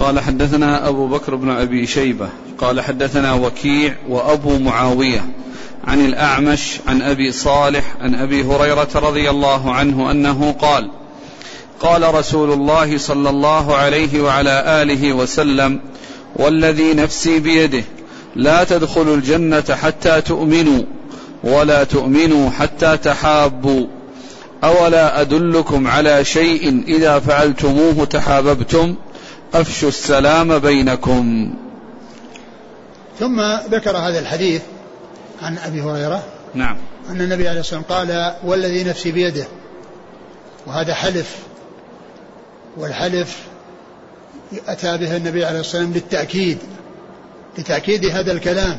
قال حدثنا أبو بكر بن أبي شيبة قال حدثنا وكيع وأبو معاوية عن الأعمش عن أبي صالح عن أبي هريرة رضي الله عنه أنه قال قال رسول الله صلى الله عليه وعلى آله وسلم والذي نفسي بيده لا تدخلوا الجنة حتى تؤمنوا ولا تؤمنوا حتى تحابوا أولا أدلكم على شيء إذا فعلتموه تحاببتم؟ أفشوا السلام بينكم. ثم ذكر هذا الحديث عن أبي هريرة. نعم. أن النبي عليه الصلاة والسلام قال والذي نفسي بيده. وهذا حلف. والحلف أتى به النبي عليه الصلاة والسلام للتأكيد لتأكيد هذا الكلام.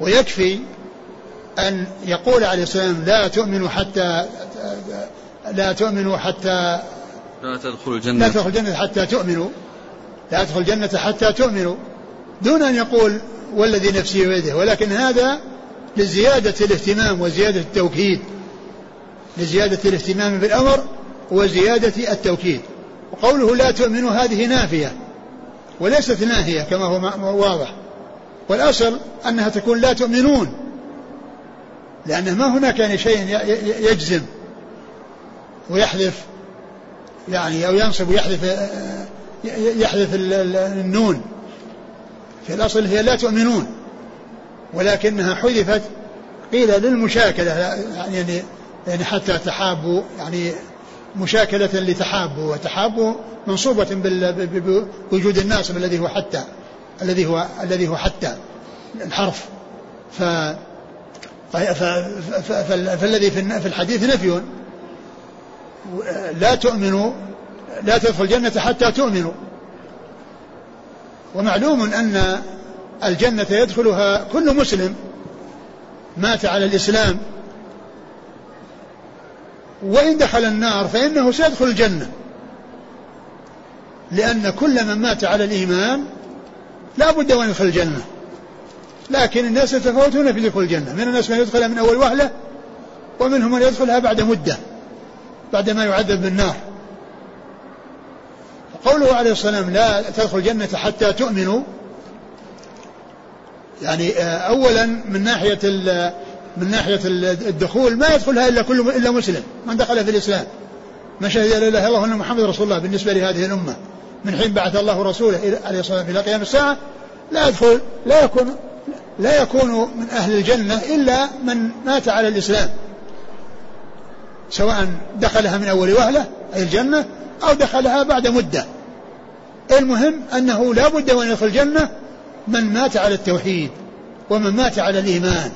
ويكفي أن يقول عليه السلام لا تؤمنوا حتى لا تؤمنوا حتى لا تدخلوا الجنة. لا تدخلوا الجنة حتى تؤمنوا. لا تدخلوا الجنة حتى تؤمنوا. دون أن يقول والذي نفسي بيده ولكن هذا لزيادة الاهتمام وزيادة التوكيد. لزيادة الاهتمام بالأمر وزيادة التوكيد. وقوله لا تؤمنوا هذه نافية وليست ناهية كما هو واضح. والأصل أنها تكون لا تؤمنون. لأنه ما هناك يعني شيء يجزم ويحذف يعني أو ينصب ويحذف يحذف النون. في الأصل هي لا تؤمنون ولكنها حذفت قيل للمشاكلة يعني يعني حتى تحابوا يعني مشاكلة لتحابوا وتحابوا منصوبة بوجود الناصب الذي هو حتى الذي هو الذي هو حتى الحرف. ف فالذي في الحديث نفي. لا تؤمنوا لا تدخل الجنة حتى تؤمنوا. ومعلوم أن الجنة يدخلها كل مسلم مات على الإسلام. وإن دخل النار فإنه سيدخل الجنة. لأن كل من مات على الإيمان لا بد وأن يدخل الجنة. لكن الناس يتفاوتون في دخول الجنة. من الناس من يدخلها من أول وهلة ومنهم من يدخلها بعد مدة بعد ما يعذب بالنار قوله عليه الصلاة والسلام لا تدخل الجنة حتى تؤمنوا. يعني آه، أولا من ناحية من ناحية الدخول ما يدخلها إلا كل إلا مسلم من دخل في الإسلام. ما شهد لا إله إلا الله وأن محمد رسول الله بالنسبة لهذه الأمة. من حين بعث الله رسوله عليه الصلاة والسلام إلى قيام الساعة لا يدخل لا يكون لا يكون من أهل الجنة إلا من مات على الإسلام. سواء دخلها من أول وهلة أي الجنة أو دخلها بعد مدة. المهم أنه لا بد وأن يدخل الجنة من مات على التوحيد ومن مات على الإيمان.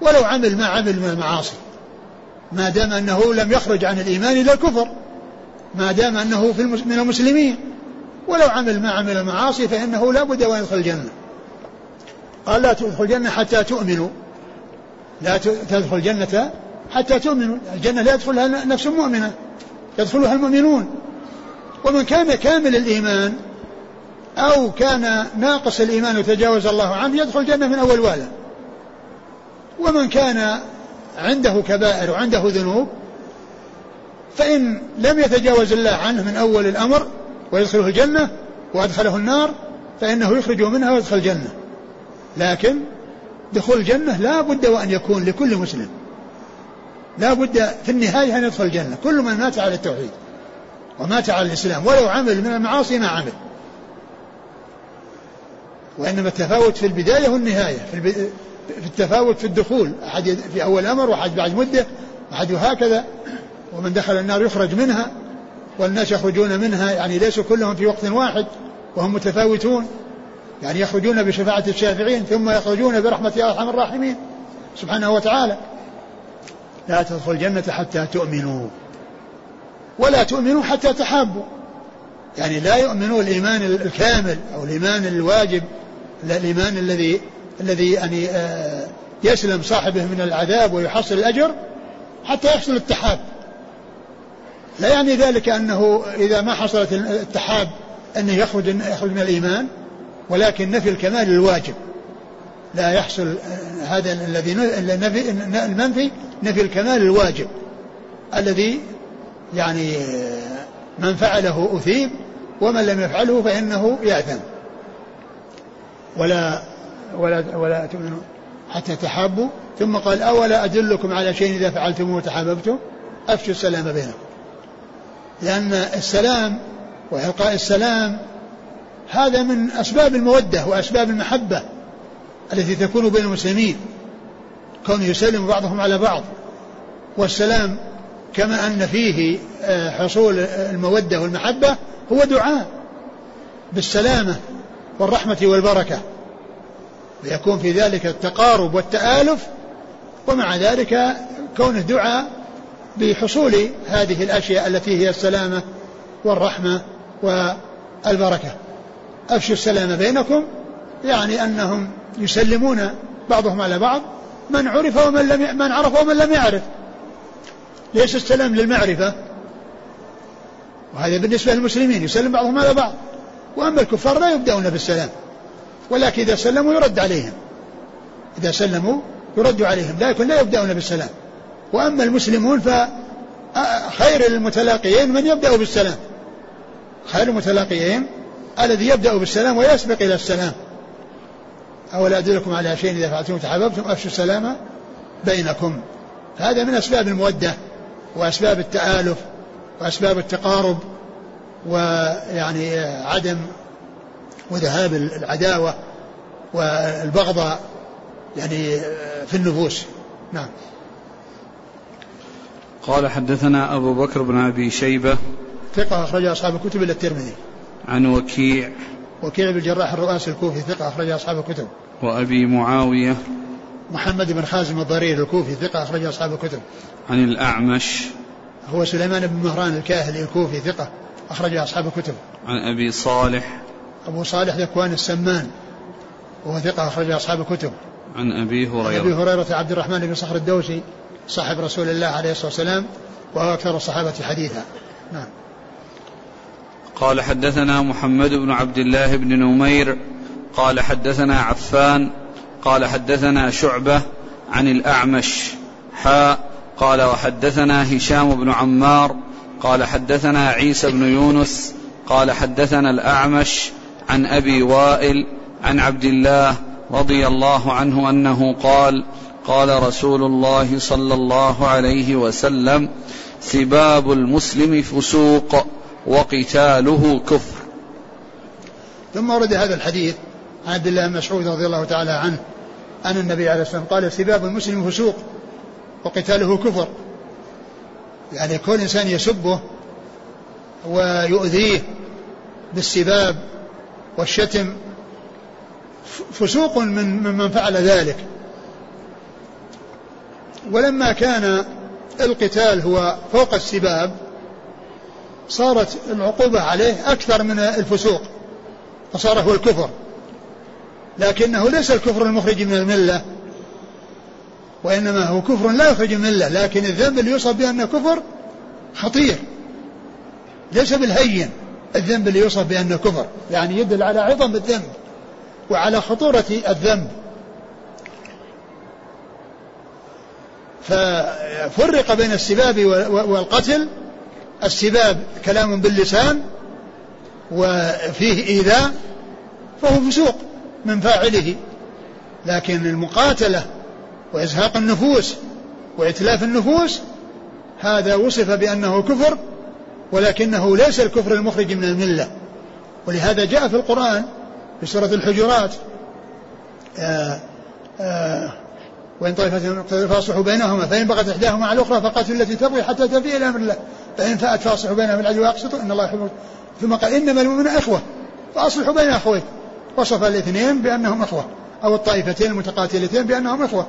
ولو عمل ما عمل من المعاصي. ما دام أنه لم يخرج عن الإيمان إلى الكفر. ما دام أنه في من المسلمين. ولو عمل ما عمل المعاصي فإنه لا بد وأن يدخل الجنة. قال لا تدخل الجنة حتى تؤمنوا. لا تدخل الجنة حتى تؤمنوا. الجنة لا يدخلها نفس مؤمنة يدخلها المؤمنون. ومن كان كامل الإيمان أو كان ناقص الإيمان وتجاوز الله عنه يدخل الجنة من أول والة ومن كان عنده كبائر وعنده ذنوب فإن لم يتجاوز الله عنه من أول الأمر ويدخله الجنة وأدخله النار فإنه يخرجه منها ويدخل الجنة. لكن دخول الجنة لا بد وأن يكون لكل مسلم. لا بد في النهاية أن يدخل الجنة. كل من مات على التوحيد ومات على الإسلام ولو عمل من المعاصي ما عمل. وإنما التفاوت في البداية والنهاية. في, في التفاوت في الدخول. أحد في أول أمر وأحد بعد مدة. أحد هكذا. ومن دخل النار يخرج منها. والناس يخرجون منها. يعني ليسوا كلهم في وقت واحد. وهم متفاوتون. يعني يخرجون بشفاعة الشافعين ثم يخرجون برحمة أرحم الراحمين. سبحانه وتعالى. لا تدخل الجنة حتى تؤمنوا. ولا تؤمنوا حتى تحابوا. يعني لا يؤمنوا الإيمان الكامل أو الإيمان الواجب الإيمان الذي الذي يعني آه، يسلم صاحبه من العذاب ويحصل الأجر حتى يحصل التحاب. لا يعني ذلك أنه إذا ما حصلت التحاب أنه يخرج يخرج من الإيمان. ولكن نفي الكمال الواجب. لا يحصل هذا الذي المنفي نفي الكمال الواجب. الذي يعني من فعله أثيب ومن لم يفعله فإنه يأثم. ولا ولا ولا تؤمنوا حتى تحابوا. ثم قال أولا أدلكم على شيء إذا فعلتموه تحاببتم أفشوا السلام بينكم. لأن السلام وإلقاء السلام هذا من أسباب المودة وأسباب المحبة التي تكون بين المسلمين. كون يسلم بعضهم على بعض. والسلام كما أن فيه آه، حصول المودة والمحبة هو دعاء بالسلامة والرحمة والبركة. ويكون في ذلك التقارب والتآلف ومع ذلك كونه دعاء بحصول هذه الأشياء التي هي السلامة والرحمة والبركة. أفشوا السلام بينكم يعني أنهم يسلمون بعضهم على بعض من عرف ومن لم من عرف ومن لم يعرف. ليس السلام للمعرفة؟ وهذا بالنسبة للمسلمين يسلم بعضهم على بعض. وأما الكفار لا يبدأون بالسلام ولكن إذا سلموا يرد عليهم. إذا سلموا يرد عليهم لكن لا يبدأون بالسلام. وأما المسلمون فخير المتلاقيين من يبدأ بالسلام. خير المتلاقيين الذي يبدأ بالسلام ويسبق إلى السلام. أولا أدلكم على شيء إذا فعلتم تحاببتم أفشوا السلام بينكم. هذا من أسباب المودة وأسباب التآلف وأسباب التقارب ويعني عدم وذهاب العداوة والبغضاء يعني في النفوس. نعم. قال حدثنا أبو بكر بن أبي شيبة. ثقة أخرج أصحاب الكتب إلى الترمذي. عن وكيع وكيع بن الجراح الرؤاسي الكوفي ثقة أخرج أصحاب الكتب. وأبي معاوية محمد بن خازم الضرير الكوفي ثقة أخرج أصحاب الكتب. عن الأعمش هو سليمان بن مهران الكاهلي الكوفي ثقة أخرج أصحاب الكتب. عن أبي صالح أبو صالح ذكوان السمان وهو ثقة أخرج أصحاب الكتب. عن أبي هريرة عن أبي هريرة عبد الرحمن بن صخر الدوسي صاحب رسول الله عليه الصلاة والسلام وهو أكثر الصحابة حديثا. نعم. قال حدثنا محمد بن عبد الله بن نمير قال حدثنا عفان قال حدثنا شعبة عن الأعمش حاء قال وحدثنا هشام بن عمار قال حدثنا عيسى بن يونس قال حدثنا الأعمش عن أبي وائل عن عبد الله رضي الله عنه أنه قال قال رسول الله صلى الله عليه وسلم سباب المسلم فسوق. وقتاله كفر. ثم ورد هذا الحديث عن عبد الله بن مسعود رضي الله تعالى عنه أن النبي عليه الصلاة والسلام قال سباب المسلم فسوق وقتاله كفر. يعني كل إنسان يسبه ويؤذيه بالسباب والشتم فسوق من من فعل ذلك. ولما كان القتال هو فوق السباب صارت العقوبة عليه أكثر من الفسوق فصار هو الكفر. لكنه ليس الكفر المخرج من الملة وإنما هو كفر لا يخرج من الملة لكن الذنب اللي يوصف بأنه كفر خطير ليس بالهين الذنب اللي يوصف بأنه كفر يعني يدل على عظم الذنب وعلى خطورة الذنب. ففرق بين السباب والقتل السباب كلام باللسان وفيه إيذاء فهو فسوق من فاعله. لكن المقاتلة وإزهاق النفوس وإتلاف النفوس هذا وصف بأنه كفر ولكنه ليس الكفر المخرج من الملة. ولهذا جاء في القرآن في سورة الحجرات آآ آآ وإن طائفة فاصلحوا بينهما فإن بغت إحداهما على الأخرى فقاتلوا التي تبغي حتى تفيء إلى أمر الله. فإن فأت فأصلحوا بينهما بالعدل وأقسطوا إن الله يحب ثم قال إنما المؤمنون إخوة. فأصلحوا بين أخويك وصف الاثنين بأنهم إخوة. أو الطائفتين المتقاتلتين بأنهم إخوة.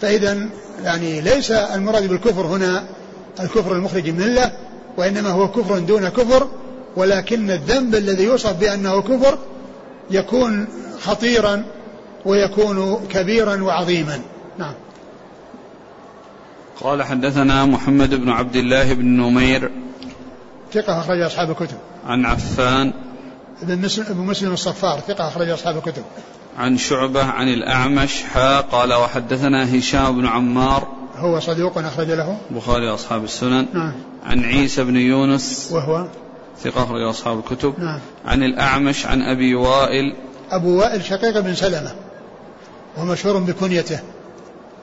فإذا يعني ليس المراد بالكفر هنا الكفر المخرج من الله وإنما هو كفر دون كفر ولكن الذنب الذي يوصف بأنه كفر يكون خطيرا ويكون كبيرا وعظيما. نعم. قال حدثنا محمد بن عبد الله بن نمير ثقة أخرج أصحاب الكتب. عن عفان ابن مسلم, ابن مسلم الصفار ثقة أخرج أصحاب الكتب. عن شعبة عن الأعمش حا قال وحدثنا هشام بن عمار. هو صدوق أخرج له. البخاري وأصحاب السنن. نعم. عن عيسى بن يونس. وهو؟ ثقة أخرج أصحاب الكتب. نعم. عن الأعمش عن أبي وائل. أبو وائل شقيق بن سلمة. ومشهور بكنيته.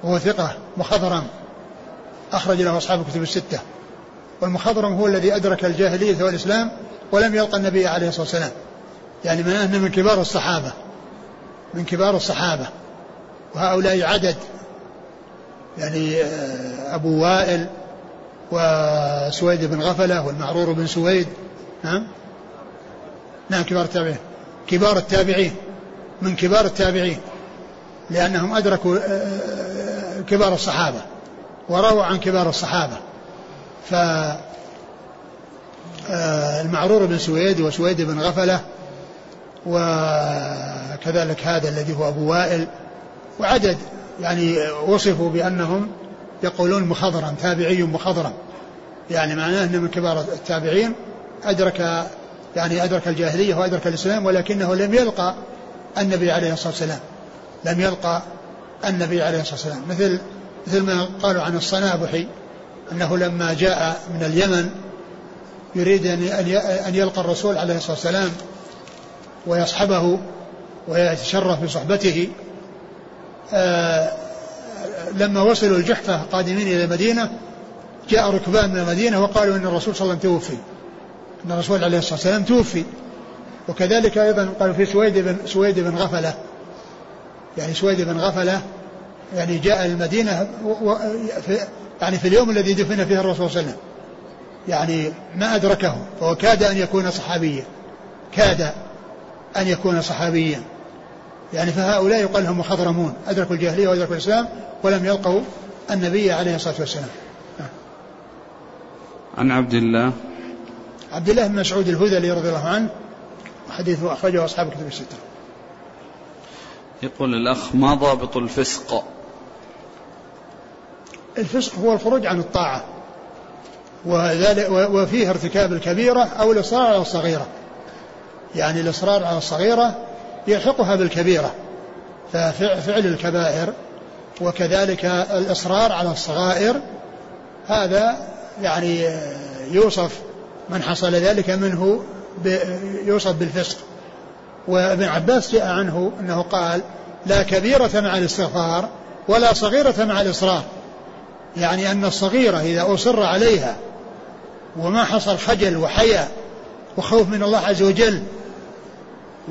وهو ثقة مخضرم. أخرج له أصحاب الكتب الستة والمخضرم هو الذي أدرك الجاهلية والإسلام ولم يلقى النبي عليه الصلاة والسلام. يعني من أنه من كبار الصحابة من كبار الصحابة وهؤلاء عدد. يعني آه، أبو وائل وسويد بن غفلة والمعرور بن سويد. نعم. نعم كبار التابعين. كبار التابعين. من كبار التابعين لأنهم أدركوا آه، آه، كبار الصحابة. ورووا عن كبار الصحابة. ف المعرور بن سويد وسويد بن غفلة وكذلك هذا الذي هو أبو وائل وعدد يعني وصفوا بأنهم يقولون مخضرا تابعي مخضرا يعني معناه أنه من كبار التابعين أدرك يعني أدرك الجاهلية وأدرك الإسلام ولكنه لم يلقى النبي عليه الصلاة والسلام. لم يلقى النبي عليه الصلاة والسلام. مثل مثل ما قالوا عن الصنابحي أنه لما جاء من اليمن يريد أن يلقى الرسول عليه الصلاة والسلام ويصحبه ويتشرف بصحبته آه لما وصلوا الجحفة قادمين إلى المدينة جاء ركبان من المدينة وقالوا أن الرسول صلى الله عليه وسلم توفي. أن الرسول عليه الصلاة والسلام توفي. وكذلك أيضا قالوا في سويد بن سويد بن غفلة. يعني سويد بن غفلة يعني جاء المدينة في يعني في اليوم الذي دفن فيه الرسول صلى الله عليه وسلم. يعني ما أدركه فهو كاد أن يكون صحابيا. كاد أن يكون صحابيا. يعني فهؤلاء يقال لهم مخضرمون. أدركوا الجاهلية وأدركوا الإسلام ولم يلقوا النبي عليه الصلاة والسلام. عن عبد الله. عبد الله بن مسعود الهذلي رضي الله عنه حديثه أخرجه أصحاب كتب الستة. يقول الأخ ما ضابط الفسق الفسق هو الخروج عن الطاعة. وذلك وفيه ارتكاب الكبيرة أو الإصرار على الصغيرة. يعني الإصرار على الصغيرة يلحقها بالكبيرة. ففعل الكبائر وكذلك الإصرار على الصغائر هذا يعني يوصف من حصل ذلك منه يوصف بالفسق. وابن عباس جاء عنه أنه قال لا كبيرة مع الاستغفار ولا صغيرة مع الإصرار. يعني أن الصغيرة إذا أصر عليها وما حصل خجل وحياء وخوف من الله عز وجل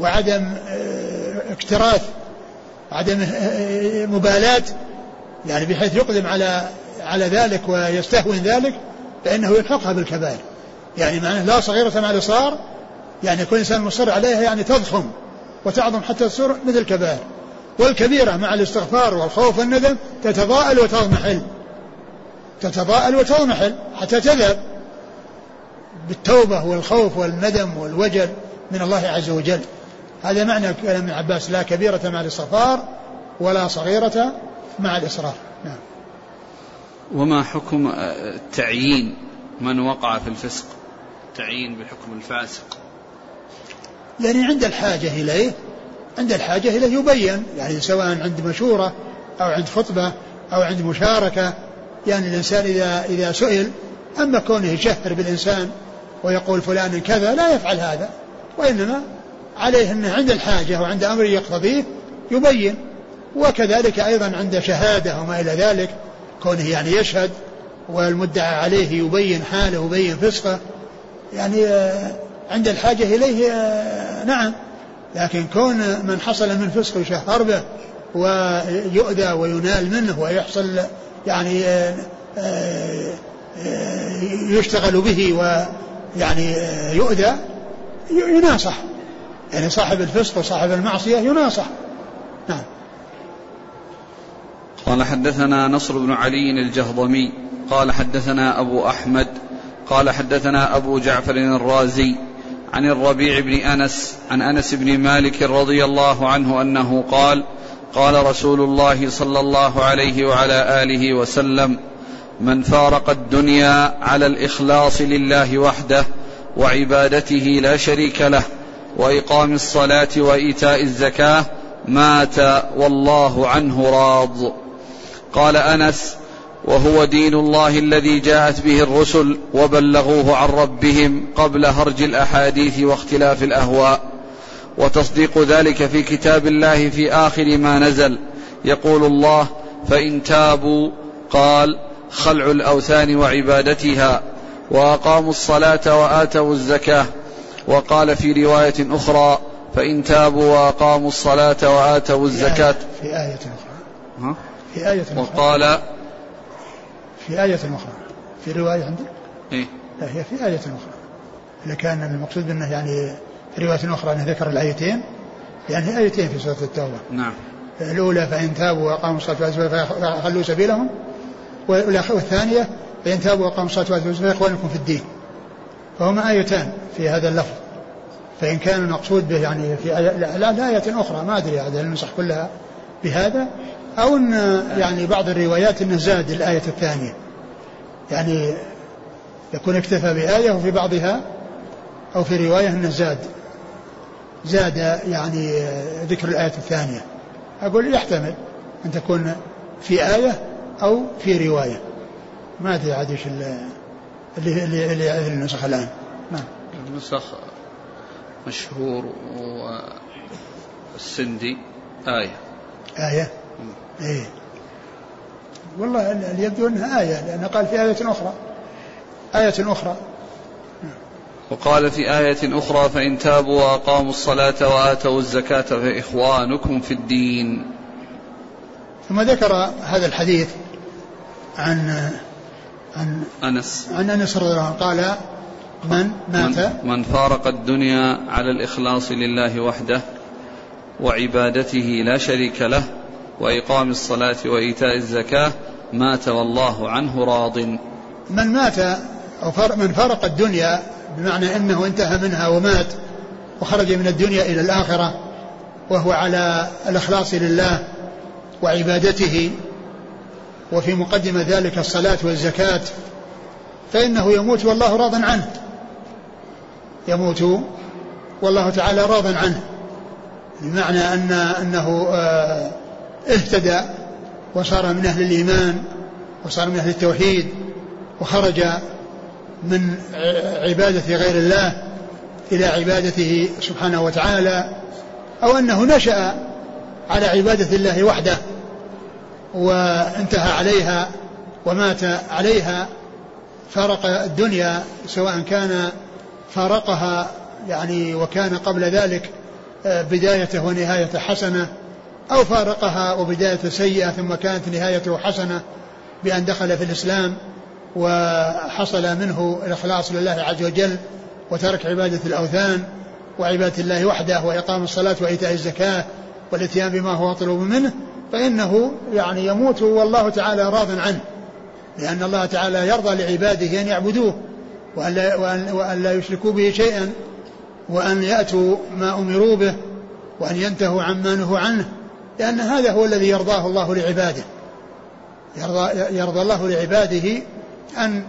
وعدم آه، اكتراث عدم آه، آه، مبالاة يعني بحيث يقدم على على ذلك ويستهون ذلك فإنه يلحقها بالكبائر. يعني معناه لا صغيرة مع الإصرار يعني كل إنسان مصر عليها يعني تضخم وتعظم حتى تصير مثل الكبائر. والكبيرة مع الاستغفار والخوف والندم تتضاءل وتضمحل. تتضاءل وتضمحل حتى تذهب بالتوبة والخوف والندم والوجل من الله عز وجل. هذا معنى كلام ابن عباس لا كبيرة مع الاستغفار ولا صغيرة مع الإصرار نعم. وما حكم التعيين من وقع في الفسق؟ تعيين بحكم الفاسق. يعني عند الحاجة إليه عند الحاجة إليه يبين يعني سواء عند مشورة أو عند خطبة أو عند مشاركة يعني الإنسان إذا إذا سئل أما كونه يشهر بالإنسان ويقول فلان كذا لا يفعل هذا وإنما عليه أنه عند الحاجة وعند أمر يقتضيه يبين وكذلك أيضا عند شهادة وما إلى ذلك كونه يعني يشهد والمدعى عليه يبين حاله ويبين فسقه يعني آه، عند الحاجة إليه آه، نعم. لكن كون من حصل من فسق يشهر به ويؤذى وينال منه ويحصل يعني آه، يشتغل به ويعني يؤذى يناصح. يعني صاحب الفسق وصاحب المعصية يناصح. نعم. قال حدثنا نصر بن علي الجهضمي قال حدثنا أبو أحمد قال حدثنا أبو جعفر الرازي عن الربيع بن أنس عن أنس بن مالك رضي الله عنه أنه قال قال رسول الله صلى الله عليه وعلى آله وسلم من فارق الدنيا على الإخلاص لله وحده وعبادته لا شريك له وإقام الصلاة وإيتاء الزكاة مات والله عنه راض. قال أنس وهو دين الله الذي جاءت به الرسل وبلغوه عن ربهم قبل هرج الأحاديث واختلاف الأهواء. وتصديق ذلك في كتاب الله في آخر ما نزل. يقول الله فإن تابوا قال خلع الأوثان وعبادتها وأقاموا الصلاة وآتوا الزكاة. وقال في رواية أخرى فإن تابوا وأقاموا الصلاة وآتوا الزكاة. في آية أخرى. في آية أخرى. وقال في آية أخرى. في رواية عندك؟ إيه؟ لا هي في آية أخرى. اللي كان المقصود منه يعني في رواية أخرى أنه ذكر الآيتين يعني آيتين في سورة التوبة. نعم. الأولى فإن تابوا وأقاموا الصلاة فخلوا سبيلهم والثانية فإن تابوا وأقاموا الصلاة فإخوانكم في الدين. فهما آيتان في هذا اللفظ. فإن كان المقصود به يعني في آية لا, لا آية أخرى ما أدري هذا النسخ كلها بهذا؟ أو أن يعني بعض الروايات أنه زاد الآية الثانية. يعني يكون اكتفى بآية وفي بعضها أو في رواية أنه زاد. زاد يعني ذكر الآية الثانية. أقول يحتمل أن تكون في آية أو في رواية. ما أدري عاد إيش اللي اللي اللي النسخ الآن. نعم. النسخ مشهور والسندي. آية. آية؟ إيه. والله اللي يبدو أنها آية لأنه قال في آية أخرى. آية أخرى. وقال في آية أخرى فإن تابوا وأقاموا الصلاة وآتوا الزكاة فإخوانكم في الدين. ثم ذكر هذا الحديث عن عن أنس. عن أنس رضي الله عنه. قال من مات من, من فارق الدنيا على الإخلاص لله وحده وعبادته لا شريك له وإقام الصلاة وإيتاء الزكاة مات والله عنه راض. من مات أو من فرق الدنيا بمعنى أنه انتهى منها ومات وخرج من الدنيا إلى الآخرة وهو على الإخلاص لله وعبادته وفي مقدمة ذلك الصلاة والزكاة فإنه يموت والله راض عنه. يموت والله تعالى راض عنه بمعنى أن أنه آه اهتدى وصار من أهل الإيمان وصار من أهل التوحيد وخرج من عبادة غير الله إلى عبادته سبحانه وتعالى أو أنه نشأ على عبادة الله وحده وانتهى عليها ومات عليها فارق الدنيا سواء كان فارقها يعني وكان قبل ذلك بدايته ونهايته حسنة أو فارقها وبداية سيئة ثم كانت نهايته حسنة بأن دخل في الإسلام. وحصل منه الإخلاص لله عز وجل وترك عبادة الأوثان وعبادة الله وحده وإقام الصلاة وإيتاء الزكاة والإتيان بما هو مطلوب منه فإنه يعني يموت والله تعالى راض عنه لأن الله تعالى يرضى لعباده أن يعبدوه وأن لا, وأن, وأن لا يشركوا به شيئا وأن يأتوا ما أمروا به وأن ينتهوا عما نهوا عنه لأن هذا هو الذي يرضاه الله لعباده يرضى, يرضى الله لعباده أن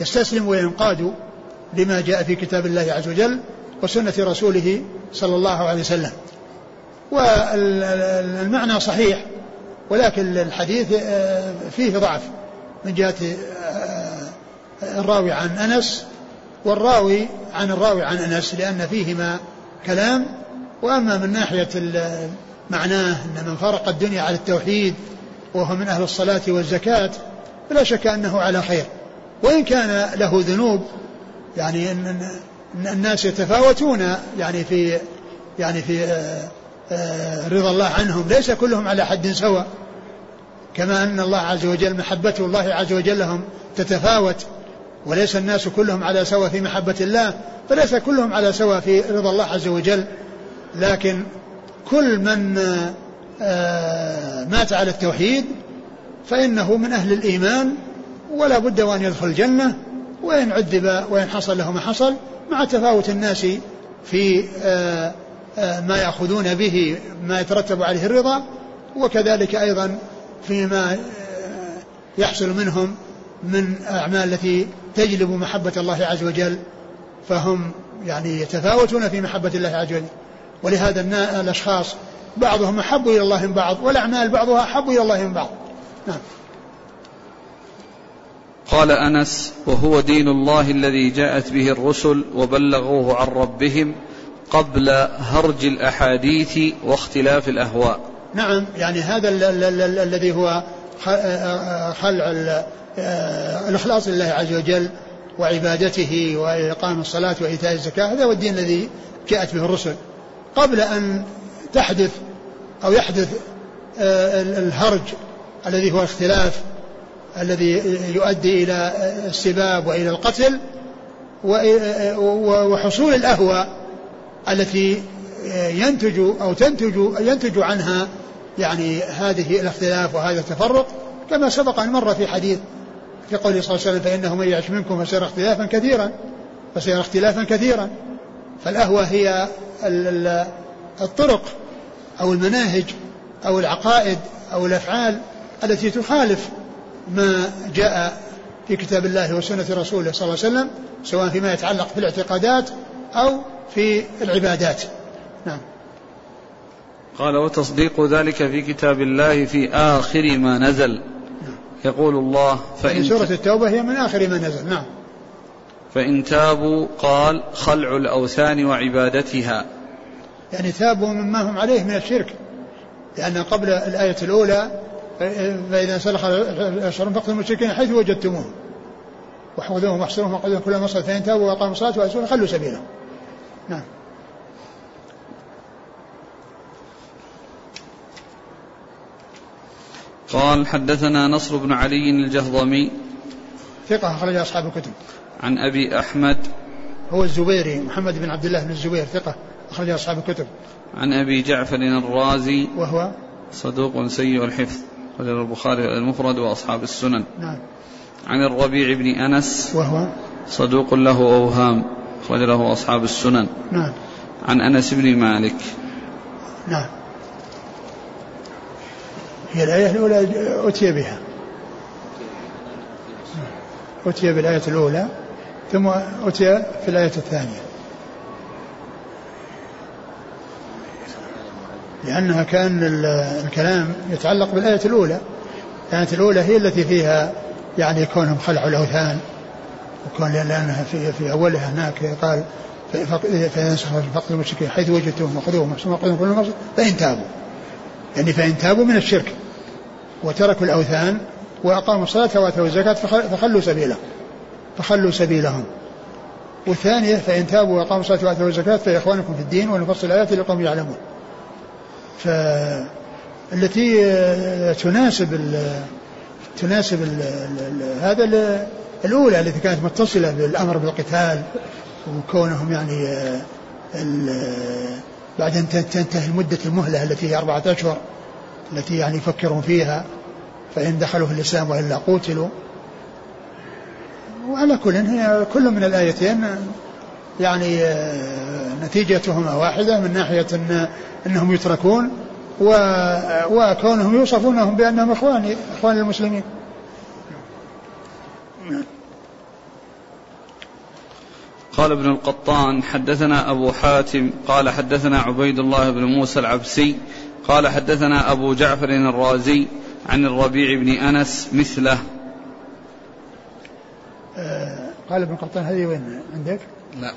يستسلموا وينقادوا لما جاء في كتاب الله عز وجل وسنة رسوله صلى الله عليه وسلم. والمعنى صحيح ولكن الحديث آه، فيه ضعف. من جهة آه، الراوي عن أنس والراوي عن الراوي عن أنس لأن فيهما كلام. وأما من ناحية معناه أن من فارق الدنيا على التوحيد وهو من أهل الصلاة والزكاة فلا شك أنه على خير. وإن كان له ذنوب يعني أن الناس يتفاوتون يعني في يعني في آه، آه، رضا الله عنهم ليس كلهم على حد سواء. كما أن الله عز وجل محبة الله عز وجل لهم تتفاوت وليس الناس كلهم على سواء في محبة الله فليس كلهم على سواء في رضا الله عز وجل. لكن كل من آه، مات على التوحيد فإنه من أهل الإيمان ولا بد وأن يدخل الجنة وإن عذب وإن حصل له ما حصل مع تفاوت الناس في آه، آه، ما يأخذون به ما يترتب عليه الرضا وكذلك أيضا فيما يحصل منهم من أعمال التي تجلب محبة الله عز وجل فهم يعني يتفاوتون في محبة الله عز وجل. ولهذا الأشخاص بعضهم أحب إلى الله من بعض والأعمال بعضها أحب إلى الله من بعض. نعم. قال أنس وهو دين الله الذي جاءت به الرسل وبلغوه عن ربهم قبل هرج الأحاديث واختلاف الأهواء. نعم يعني هذا الذي هو خلع الإخلاص لله عز وجل وعبادته وإقام الصلاة وإيتاء الزكاة هذا هو الدين الذي جاءت به الرسل. قبل أن تحدث أو يحدث الهرج الذي هو الاختلاف الذي يؤدي إلى السباب وإلى القتل وحصول الأهوى التي ينتج أو تنتج ينتج عنها يعني هذه الاختلاف وهذا التفرق. كما سبق أن مر في حديث في قوله صلى الله عليه وسلم فإنه من يعش منكم فسيرى اختلافا كثيرا فسيرى اختلافا كثيرا. فالأهوى هي الطرق أو المناهج أو العقائد أو الأفعال التي تخالف ما جاء في كتاب الله وسنة رسوله صلى الله عليه وسلم سواء فيما يتعلق في الاعتقادات أو في العبادات. نعم. قال وتصديق ذلك في كتاب الله في آخر ما نزل. يقول الله فإن يعني سورة التوبة هي من آخر ما نزل. نعم. فإن تابوا قال خلع الأوثان وعبادتها. يعني تابوا مما هم عليه من الشرك لأن قبل الآية الأولى فإذا سلخ الأشهر فقتلوا المشركين حيث وجدتموهم. وحوذوهم واحصروهم وقعدوهم كل مصر فإن تابوا وأقاموا الصلاة وأسوا خلوا سبيلهم نعم. قال حدثنا نصر بن علي الجهضمي. ثقة أخرج أصحاب الكتب. عن أبي أحمد. هو الزبيري محمد بن عبد الله بن الزبير ثقة أخرج أصحاب الكتب. عن أبي جعفر الرازي. وهو؟ صدوق سيء الحفظ. أخرجه البخاري المفرد وأصحاب السنن. نعم. عن الربيع بن أنس وهو؟ صدوق له أوهام أخرج له أصحاب السنن. نعم. عن أنس بن مالك. نعم. هي الآية الأولى أتي بها. أتي بالآية الأولى ثم أتي في الآية الثانية. لأنها كأن الكلام يتعلق بالآية الأولى. الآية الأولى هي التي فيها يعني كونهم خلعوا الأوثان وكون لأنها في, في أولها هناك قال فإذا فقد المشركين حيث وجدتهم وخذوهم ثم كل المصر فإن تابوا. يعني فإن تابوا من الشرك وتركوا الأوثان وأقاموا الصلاة وآتوا الزكاة فخلوا سبيلهم فخلوا سبيلهم. والثانية فإن تابوا وأقاموا الصلاة وآتوا الزكاة فإخوانكم في الدين ونفصل الآيات لقوم يعلمون. فالتي تناسب ال تناسب ال هذا الأولى التي كانت متصلة بالأمر بالقتال وكونهم يعني بعد أن تنتهي مدة المهلة التي هي أربعة أشهر التي يعني يفكرون فيها فإن دخلوا في الإسلام وإلا قوتلوا وعلى كل هي كل من الآيتين يعني نتيجتهما واحدة من ناحية أن أنهم يتركون و وكونهم يوصفونهم بأنهم إخوان إخوان المسلمين. قال ابن القطان حدثنا أبو حاتم قال حدثنا عبيد الله بن موسى العبسي قال حدثنا أبو جعفر الرازي عن الربيع بن أنس مثله. آه قال ابن قطان هذه وين؟ عندك؟ لا.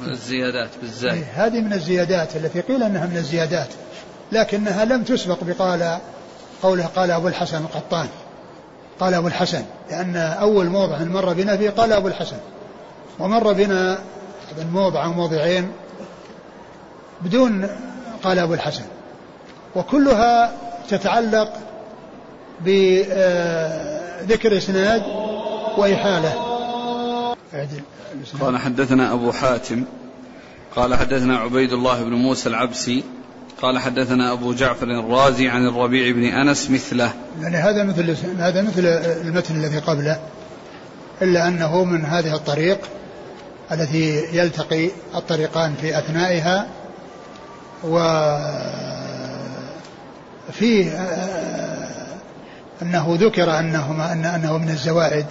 من الزيادات بالزاي هذه من الزيادات التي قيل أنها من الزيادات لكنها لم تسبق بقال قوله قال أبو الحسن القطان. قال أبو الحسن لأن أول موضع مر بنا فيه قال أبو الحسن. ومر بنا موضع أو موضعين بدون قال أبو الحسن. وكلها تتعلق بذكر إسناد وإحالة. قال حدثنا أبو حاتم قال حدثنا عبيد الله بن موسى العبسي قال حدثنا أبو جعفر الرازي عن الربيع بن أنس مثله. يعني هذا مثل هذا مثل المتن الذي قبله إلا أنه من هذه الطريق التي يلتقي الطريقان في أثنائها و فيه أنه ذكر أنه أن أنه من الزوائد.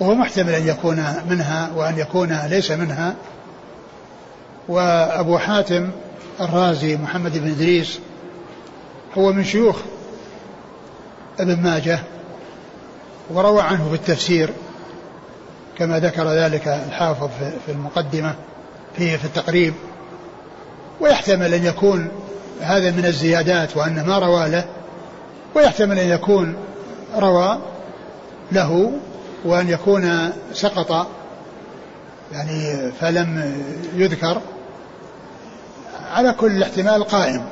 وهو محتمل أن يكون منها وأن يكون ليس منها. وأبو حاتم الرازي محمد بن إدريس هو من شيوخ ابن ماجه وروى عنه في التفسير كما ذكر ذلك الحافظ في المقدمة فيه في التقريب. ويحتمل أن يكون هذا من الزيادات وأن ما روى له ويحتمل أن يكون روى له وأن يكون سقط يعني فلم يذكر على كل الاحتمال قائم.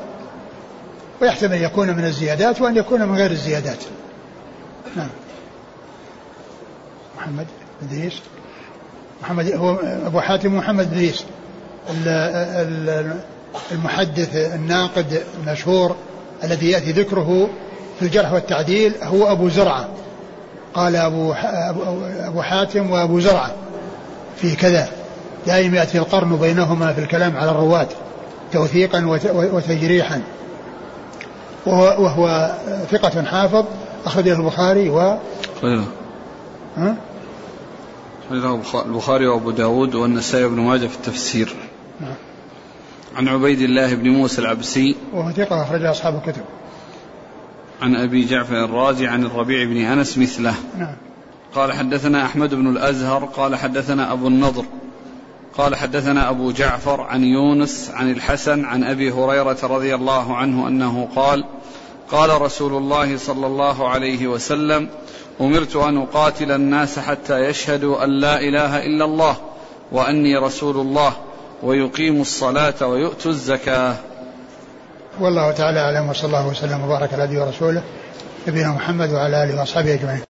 ويحتمل أن يكون من الزيادات وأن يكون من غير الزيادات. نعم. محمد بن إدريس. محمد هو أبو حاتم محمد بن إدريس. المحدث الناقد المشهور الذي يأتي ذكره في الجرح والتعديل هو أبو زرعة. قال أبو أبو حاتم وأبو زرعة في كذا. دائما يأتي القرن بينهما في الكلام على الرواه توثيقا وتجريحا. وهو, وهو ثقة حافظ أخرجه البخاري و ها؟ البخاري وأبو داود والنسائي وابن ماجه في التفسير. نعم. عن عبيد الله بن موسى العبسي. وهو ثقة أخرجه أصحاب الكتب. عن أبي جعفر الرازي عن الربيع بن أنس مثله. نعم. قال حدثنا أحمد بن الأزهر قال حدثنا أبو النضر قال حدثنا أبو جعفر عن يونس عن الحسن عن أبي هريرة رضي الله عنه أنه قال قال رسول الله صلى الله عليه وسلم أمرت أن أقاتل الناس حتى يشهدوا أن لا إله إلا الله وأني رسول الله ويقيموا الصلاة ويؤتوا الزكاة. والله تعالى أعلم وصلى الله وسلم وبارك على نبينا ورسوله نبينا محمد وعلى آله وأصحابه أجمعين.